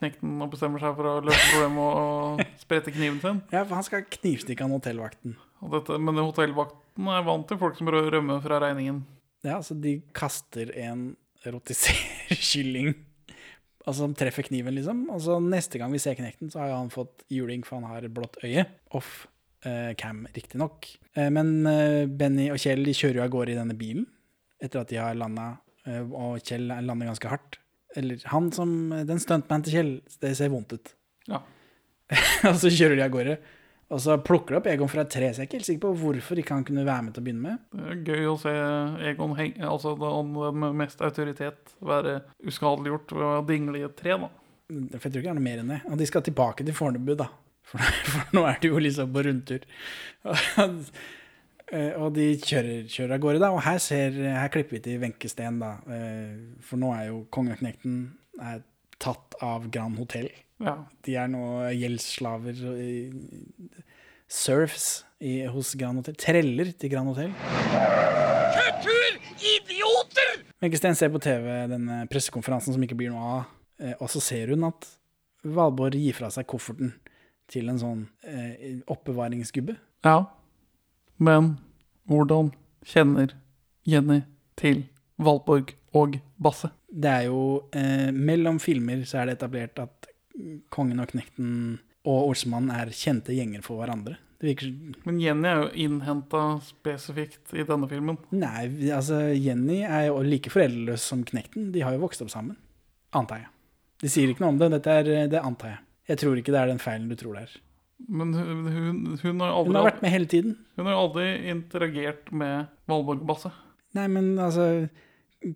knekten og bestemmer seg for å løse problemet og sprette kniven sin. Ja, for han skal knivstikke han hotellvakten. Og dette, men hotellvakten er vant til folk som rø- rømmer fra regningen. Ja, så de kaster en rotiserkylling Altså som treffer kniven, liksom. Og så neste gang vi ser knekten, så har han fått juling, for han har blått øye. Off eh, cam, riktignok. Eh, men eh, Benny og Kjell de kjører jo av gårde i denne bilen etter at de har landa, eh, og Kjell lander ganske hardt. Eller han som Den stuntman til Kjell, det ser vondt ut. Ja. og så kjører de av gårde. Og så plukker de opp Egon fra et tre, så jeg er ikke helt sikker på hvorfor ikke han kunne være med til å begynne med. Det er gøy å se Egon henge, altså den mest autoritet være uskadeliggjort ved å dingle i et tre. da. For jeg tror ikke det er noe mer enn det. Og de skal tilbake til Fornebu, da. For, for nå er de jo liksom på rundtur. Eh, Og de kjører, kjører av gårde, da. Og her, ser, her klipper vi til Wenche Steen, da. Eh, For nå er jo kongeknekten er tatt av Grand Hotell. Ja. De er nå gjeldsslaver Surfs i- hos Grand Hotel. Treller til Grand Hotel. Kulturidioter! Wenche Steen ser på TV denne pressekonferansen som ikke blir noe av, eh, og så ser hun at Valborg gir fra seg kofferten til en sånn eh, oppbevaringsgubbe. Ja. Men hvordan kjenner Jenny til Valborg og Basse? Det er jo eh, Mellom filmer så er det etablert at kongen og knekten og Olsemannen er kjente gjenger for hverandre. Det virker Men Jenny er jo innhenta spesifikt i denne filmen. Nei, altså Jenny er jo like foreldreløs som knekten. De har jo vokst opp sammen. Antar jeg. De sier ikke noe om det. Dette er, det antar jeg. Jeg tror ikke det er den feilen du tror det er. Men hun, hun, hun har aldri Hun har vært med hele tiden. Hun har aldri interagert med Valborg Basse. Nei, men altså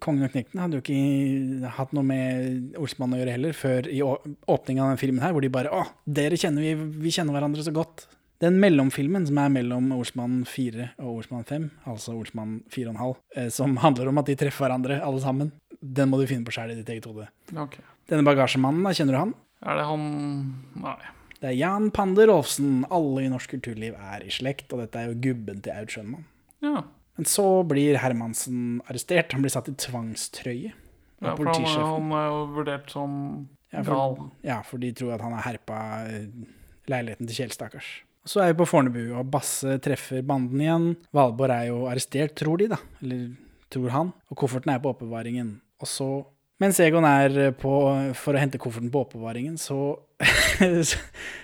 Kongen og knekten hadde jo ikke hatt noe med Olsmann å gjøre heller, før i åpningen av den filmen her, hvor de bare Å, dere kjenner vi, vi kjenner hverandre så godt. Den mellomfilmen som er mellom Olsmann 4 og Olsmann 5, altså Olsmann 4,5, eh, som handler om at de treffer hverandre alle sammen, den må du finne på sjæl i ditt eget hode. Ok. Denne bagasjemannen, da, kjenner du han? Er det han Nei. Det er Jan Pander Olfsen. Alle i norsk kulturliv er i slekt, og dette er jo gubben til Aud Schønmann. Ja. Men så blir Hermansen arrestert. Han blir satt i tvangstrøye. av Ja, for han, er- politisjefen. han er jo vurdert som Ja, gal. ja, for de tror at han har herpa eh, leiligheten til Kjell, stakkars. Så er vi på Fornebu, og Basse treffer banden igjen. Valborg er jo arrestert, tror de, da. Eller tror han. Og kofferten er på oppbevaringen. Og så, mens Egon er på, for å hente kofferten på oppbevaringen, så,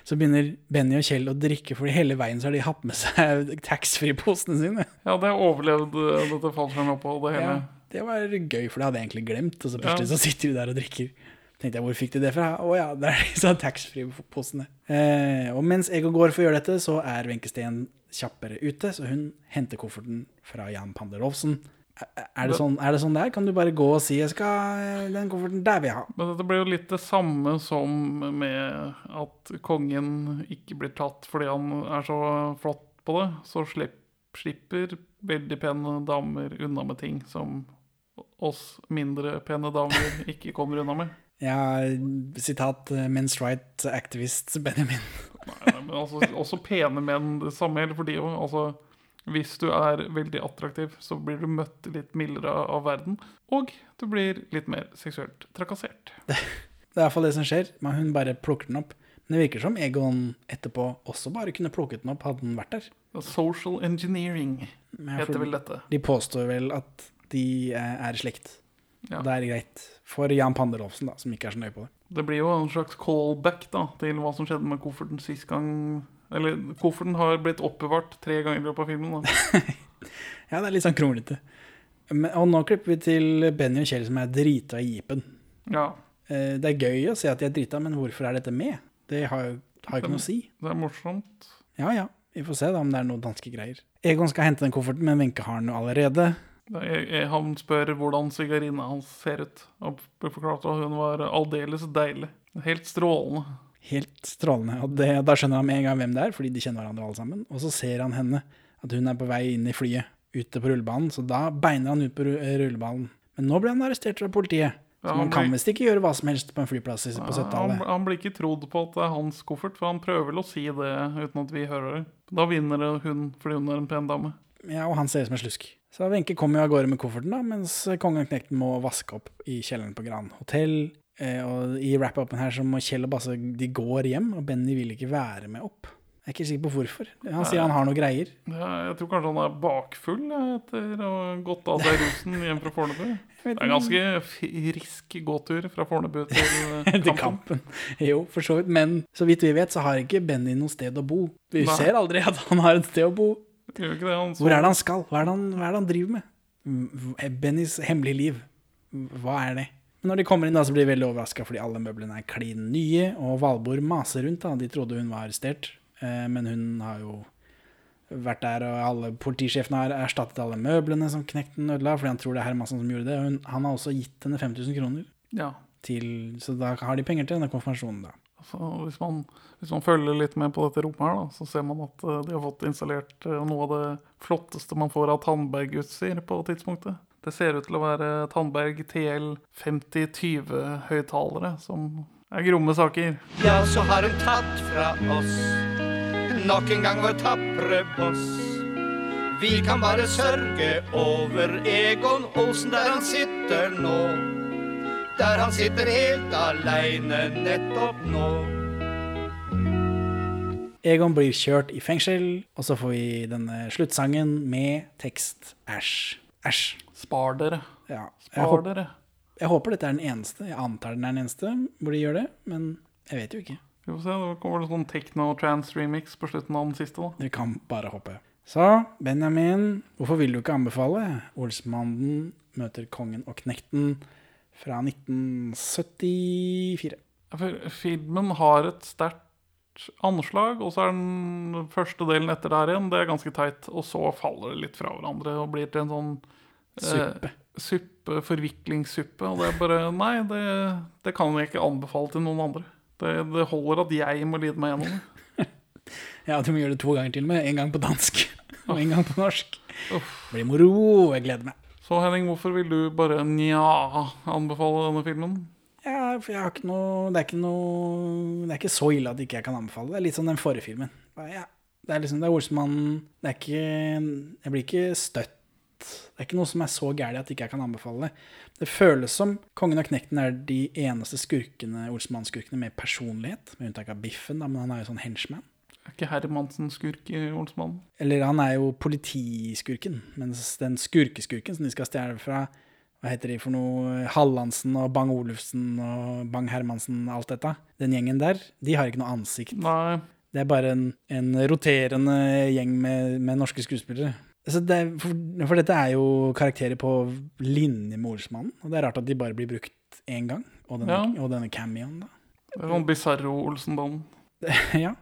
så, begynner Benny og Kjell å drikke, for hele veien så har de hatt med seg taxfree-posene sine. Ja, det overlevde dette fallskjermoppholdet, det hele. Ja, det var gøy, for det hadde jeg egentlig glemt. Og så plutselig Ja. så sitter de der og drikker. Tenkte jeg, hvor fikk de det fra? Å ja, det er disse taxfree-posene. Eh, og mens Egon går for å gjøre dette, så er Wenche Steen kjappere ute, så hun henter kofferten fra Jan Pander Rolfsen. Er, det sånn, er det sånn det er? Kan du bare gå og si jeg skal, eh, 'den kofferten der vil jeg ha'? Men dette blir jo litt det samme som med at kongen ikke blir tatt fordi han er så flott på det. Så slipper, slipper veldig pene damer unna med ting som oss mindre pene damer ikke kommer unna med. Ja, sitat eh, men's right activist Benjamin. Nei, men altså, også pene menn, det samme gjelder for de òg. Altså, hvis du er veldig attraktiv, så blir du møtt litt mildere av verden. Og du blir litt mer seksuelt trakassert. Det er iallfall det som skjer. Men hun bare plukker den opp. Men det virker som Egon etterpå også bare kunne plukket den opp, hadde den vært der. Social engineering heter vel dette. De påstår vel at de eh, er i slekt. Ja. Det er greit. For Jan Panderolfsen, da, som ikke er så nøye på det. Det blir jo en slags callback da, til hva som skjedde med kofferten sist gang. Eller kofferten har blitt oppbevart tre ganger i løpet av filmen. Da. Ja, det er litt sånn kronglete. Og nå klipper vi til Benny og Kjell som er drita i jeepen. Ja. Eh, Det er gøy å se at de er drita, men hvorfor er dette med? Det har jo ikke noe å si. Det er morsomt. Ja ja, vi får se da om det er noen danske greier. Egon skal hente den kofferten, men Wenche har den jo allerede. Er- jeg- Han spør hvordan sigarina hans ser ut, og blir forklart at hun var aldeles deilig. Helt strålende. Helt strålende. Og det, da skjønner han med en gang hvem det er, fordi de kjenner hverandre alle sammen. Og så ser han henne, at hun er på vei inn i flyet, ute på rullebanen. Så da beiner han ut på ru- rullebanen. Men nå ble han arrestert av politiet. Så Ja, man han kan blir- visst ikke gjøre hva som helst på en flyplass i- på Han, 70-tallet. han blir ikke trodd på at det er hans koffert, for han prøver vel å si det uten at vi hører det. Da vinner hun fordi hun er en pen dame. Ja, og han ser ut som en slusk. Så Wenche kommer jo av gårde med kofferten, da, mens kongen og knekten må vaske opp i kjelleren på Gran hotell. Eh, og i wrap-upen her så må Kjell og Basse de går hjem, og Benny vil ikke være med opp. Jeg er ikke sikker på hvorfor. Han sier han har noen greier. Ja, jeg tror kanskje han er bakfull ja, etter å ha gått av seg rusen hjem fra Fornebu. Det er en ganske frisk gåtur fra Fornebu til kampen. Til kampen. Jo, for så vidt. Men så vidt vi vet, så har ikke Benny noe sted å bo. Vi Nei. ser aldri at han har et sted å bo. Det, han Hvor er det han skal? Hva er det han, hva er det han driver med? Bennys hemmelige liv. Hva er det? Men når de kommer inn, da, så blir de veldig overraska fordi alle møblene er klin nye, og Valborg maser rundt. da. De trodde hun var arrestert, eh, men hun har jo vært der, og alle politisjefene har erstattet alle møblene som knekten ødela, fordi han tror det er Hermansson som gjorde det. Hun, han har også gitt henne 5000 kroner, Ja. til, så da har de penger til denne konfirmasjonen. da. Altså, hvis, man, hvis man følger litt med på dette rommet her, da, så ser man at eh, de har fått installert eh, noe av det flotteste man får av tannbergutstyr på tidspunktet. Det ser ut til å være Tandberg TL 5020-høyttalere, som er gromme saker. Ja, så har hun tatt fra oss nok en gang vår tapre boss. Vi kan bare sørge over Egon Olsen der han sitter nå. Der han sitter helt aleine nettopp nå. Egon blir kjørt i fengsel, og så får vi denne sluttsangen med tekst æsj. Æsj. Spar dere. Ja. Spar jeg dere. jeg håper dette er den eneste. Jeg antar den er den eneste hvor de gjør det, men jeg vet jo ikke. Vi får se, det kommer det sånn techno-trans-remix på slutten av den siste. da. Vi kan bare håpe. Så, Benjamin, hvorfor vil du ikke anbefale Olsmannen møter kongen og knekten fra 1974? Filmen har et sterkt anslag, og så er den første delen etter der igjen. Det er ganske teit. Og så faller det litt fra hverandre og blir til en sånn Suppe. Eh, suppe, forviklingssuppe. Og det er bare Nei, det, det kan jeg ikke anbefale til noen andre. Det, det holder at jeg må lide meg gjennom det. Ja, du må gjøre det to ganger til og med. En gang på dansk og en gang på norsk. Det blir moro. Jeg gleder meg. Så Henning, hvorfor vil du bare nja anbefale denne filmen? Ja, for jeg har ikke noe Det er ikke noe Det er ikke så ille at ikke jeg kan anbefale. Det er litt som den forrige filmen. Ja, det er liksom Det er Olsmann Det er ikke Jeg blir ikke støtt. Det er ikke noe som er så gærent at ikke jeg kan anbefale det. Det føles som Kongen og Knekten er de eneste skurkene Olsmann-skurkene med personlighet, med unntak av Biffen, da, men han er jo sånn henchman. Er ikke Hermansen skurk i Olsmannen? Eller han er jo politiskurken, mens den skurkeskurken som de skal stjele fra hva heter de for noe? Hallandsen og Bang Olufsen og Bang Hermansen og alt dette. Den gjengen der, de har ikke noe ansikt. Nei. Det er bare en, en roterende gjeng med, med norske skuespillere. Det for, for dette er jo karakterer på linje med Olsmannen, og det er rart at de bare blir brukt én gang. Og denne, Ja. og denne cameoen, da. Det er noen Bizarro Olsenbanen. ja.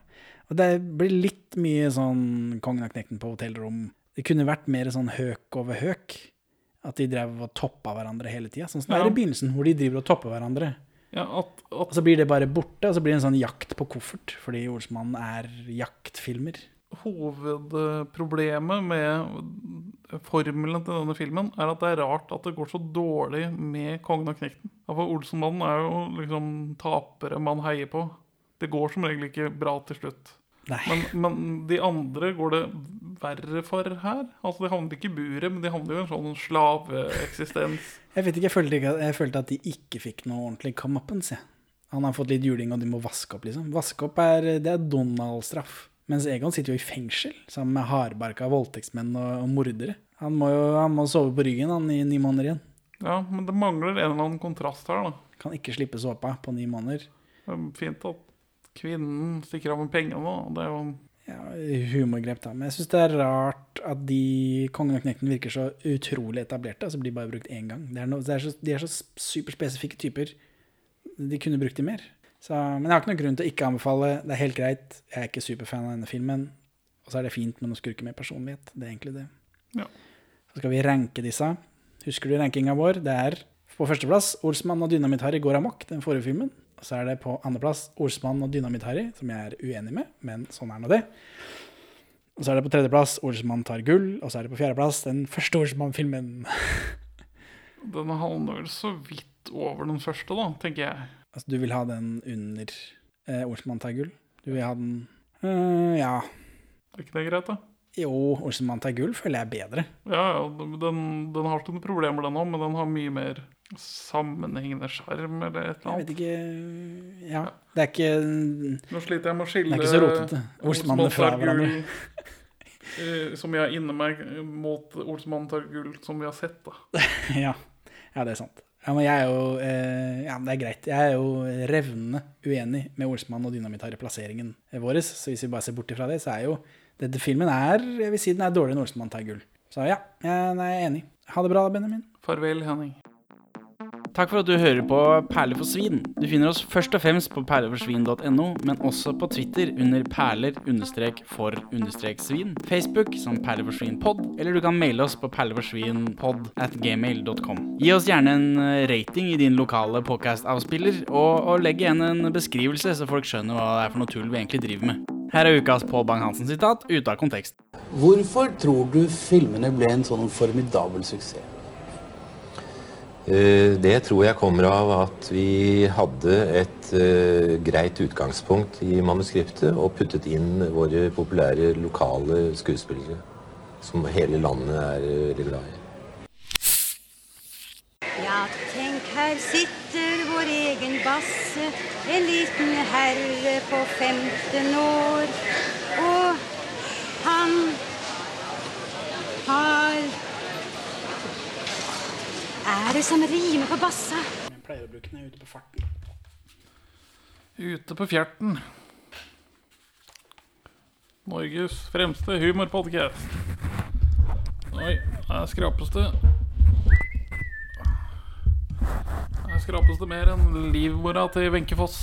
Og det blir litt mye sånn Kongen av Knekten på hotellrom. Det kunne vært mer sånn høk over høk. At de drev og toppa hverandre hele tida. Sånn som det Ja. er i begynnelsen, hvor de driver og topper hverandre. Ja, at, Og så blir det bare borte, og så blir det en sånn jakt på koffert, fordi Olsmannen er jaktfilmer. Hovedproblemet med formelen til denne filmen er at det er rart at det går så dårlig med Kongen og Knekten. For Olsenmannen er jo liksom tapere man heier på. Det går som regel ikke bra til slutt. Men, men de andre går det verre for her. Altså De havner ikke i buret, men de havner jo i en sånn slaveeksistens. Jeg vet ikke, jeg følte, ikke, jeg følte at de ikke fikk noe ordentlig comeuppance, jeg. Han har fått litt juling, og de må vaske opp, liksom. Vaske opp er, det er Donald-straff. Mens Egon sitter jo i fengsel sammen med hardbarka voldtektsmenn og, og mordere. Han må jo han må sove på ryggen han i ni måneder igjen. Ja, men det mangler en eller annen kontrast her, da. Kan ikke slippe såpa på ni måneder. Det er fint at kvinnen stikker av med pengene, da. Det er jo Ja, humorgrep, da. Men jeg syns det er rart at de Kongen og knekten virker så utrolig etablerte, Altså så blir bare brukt én gang. Det er no, det er så, de er så superspesifikke typer. De kunne brukt de mer. Så, men jeg har ikke noen grunn til å ikke anbefale. Det er helt greit. Jeg er ikke superfan av denne filmen. Og så er det fint med noen skurker med personlighet. Det er egentlig det. Ja. Så skal vi ranke disse. Husker du rankinga vår? Det er på førsteplass Olsmann og Dynamitt-Harry går amok, den forrige filmen. Og så er det på andreplass Olsmann og Dynamitt-Harry, som jeg er uenig med, men sånn er nå det. Og så er det på tredjeplass Olsmann tar gull, og så er det på fjerdeplass den første Olsmann-filmen. Den handler så vidt over den første, da, tenker jeg. Altså, du vil ha den under eh, Olsmann tar gull? Du vil ha den eh, Ja. Er ikke det greit, da? Jo, Olsenmann tar gull føler jeg er bedre. Ja, ja, den, den har ikke noen problemer, den òg, men den har mye mer sammenhengende sjarm eller et eller Jeg vet ikke Ja, det er ikke Nå sliter jeg med å skille Det er ikke så rotete. Fra hverandre. eh, Som jeg har inni meg, mot Olsmann tar gull, som vi har sett, da. ja. ja, det er sant. Ja, men jeg er jo eh, Ja, det er greit. Jeg er jo revnende uenig med Olsmann og Dynamitt i plasseringen vår. Så hvis vi bare ser bort ifra det, så er jo dette filmen er Jeg vil si den er dårligere enn Olsmann tar gull. Så ja, jeg er enig. Ha det bra, Benjamin. Farvel, Henning. Takk for at du hører på Perler for svin. Du finner oss først og fremst på perleforsvin.no, men også på Twitter under perler-for-svin, Facebook som perleforsvinpod, eller du kan maile oss på perleforsvinpod at gmail.com. Gi oss gjerne en eh, rating i din lokale podcast-avspiller, og, og legg igjen en beskrivelse, så folk skjønner hva det er for noe tull vi egentlig driver med. Her er ukas Pål Bang-Hansen-sitat ute av kontekst. Hvorfor tror du filmene ble en sånn formidabel suksess? Eh, Det tror jeg kommer av at vi hadde et eh, greit utgangspunkt i manuskriptet og puttet inn våre populære lokale skuespillere, som hele landet er eh, veldig glad i. Ja, tenk her sitter vår egen basse, en liten herre på 15 år. Og han har Er det som rimer på bassa? Jeg pleier å bruke den ute på farten. Ute på fjerten. Norges fremste humorpodkast. Oi, her skrapes det. Her skrapes det mer enn livmora til Wenche Foss.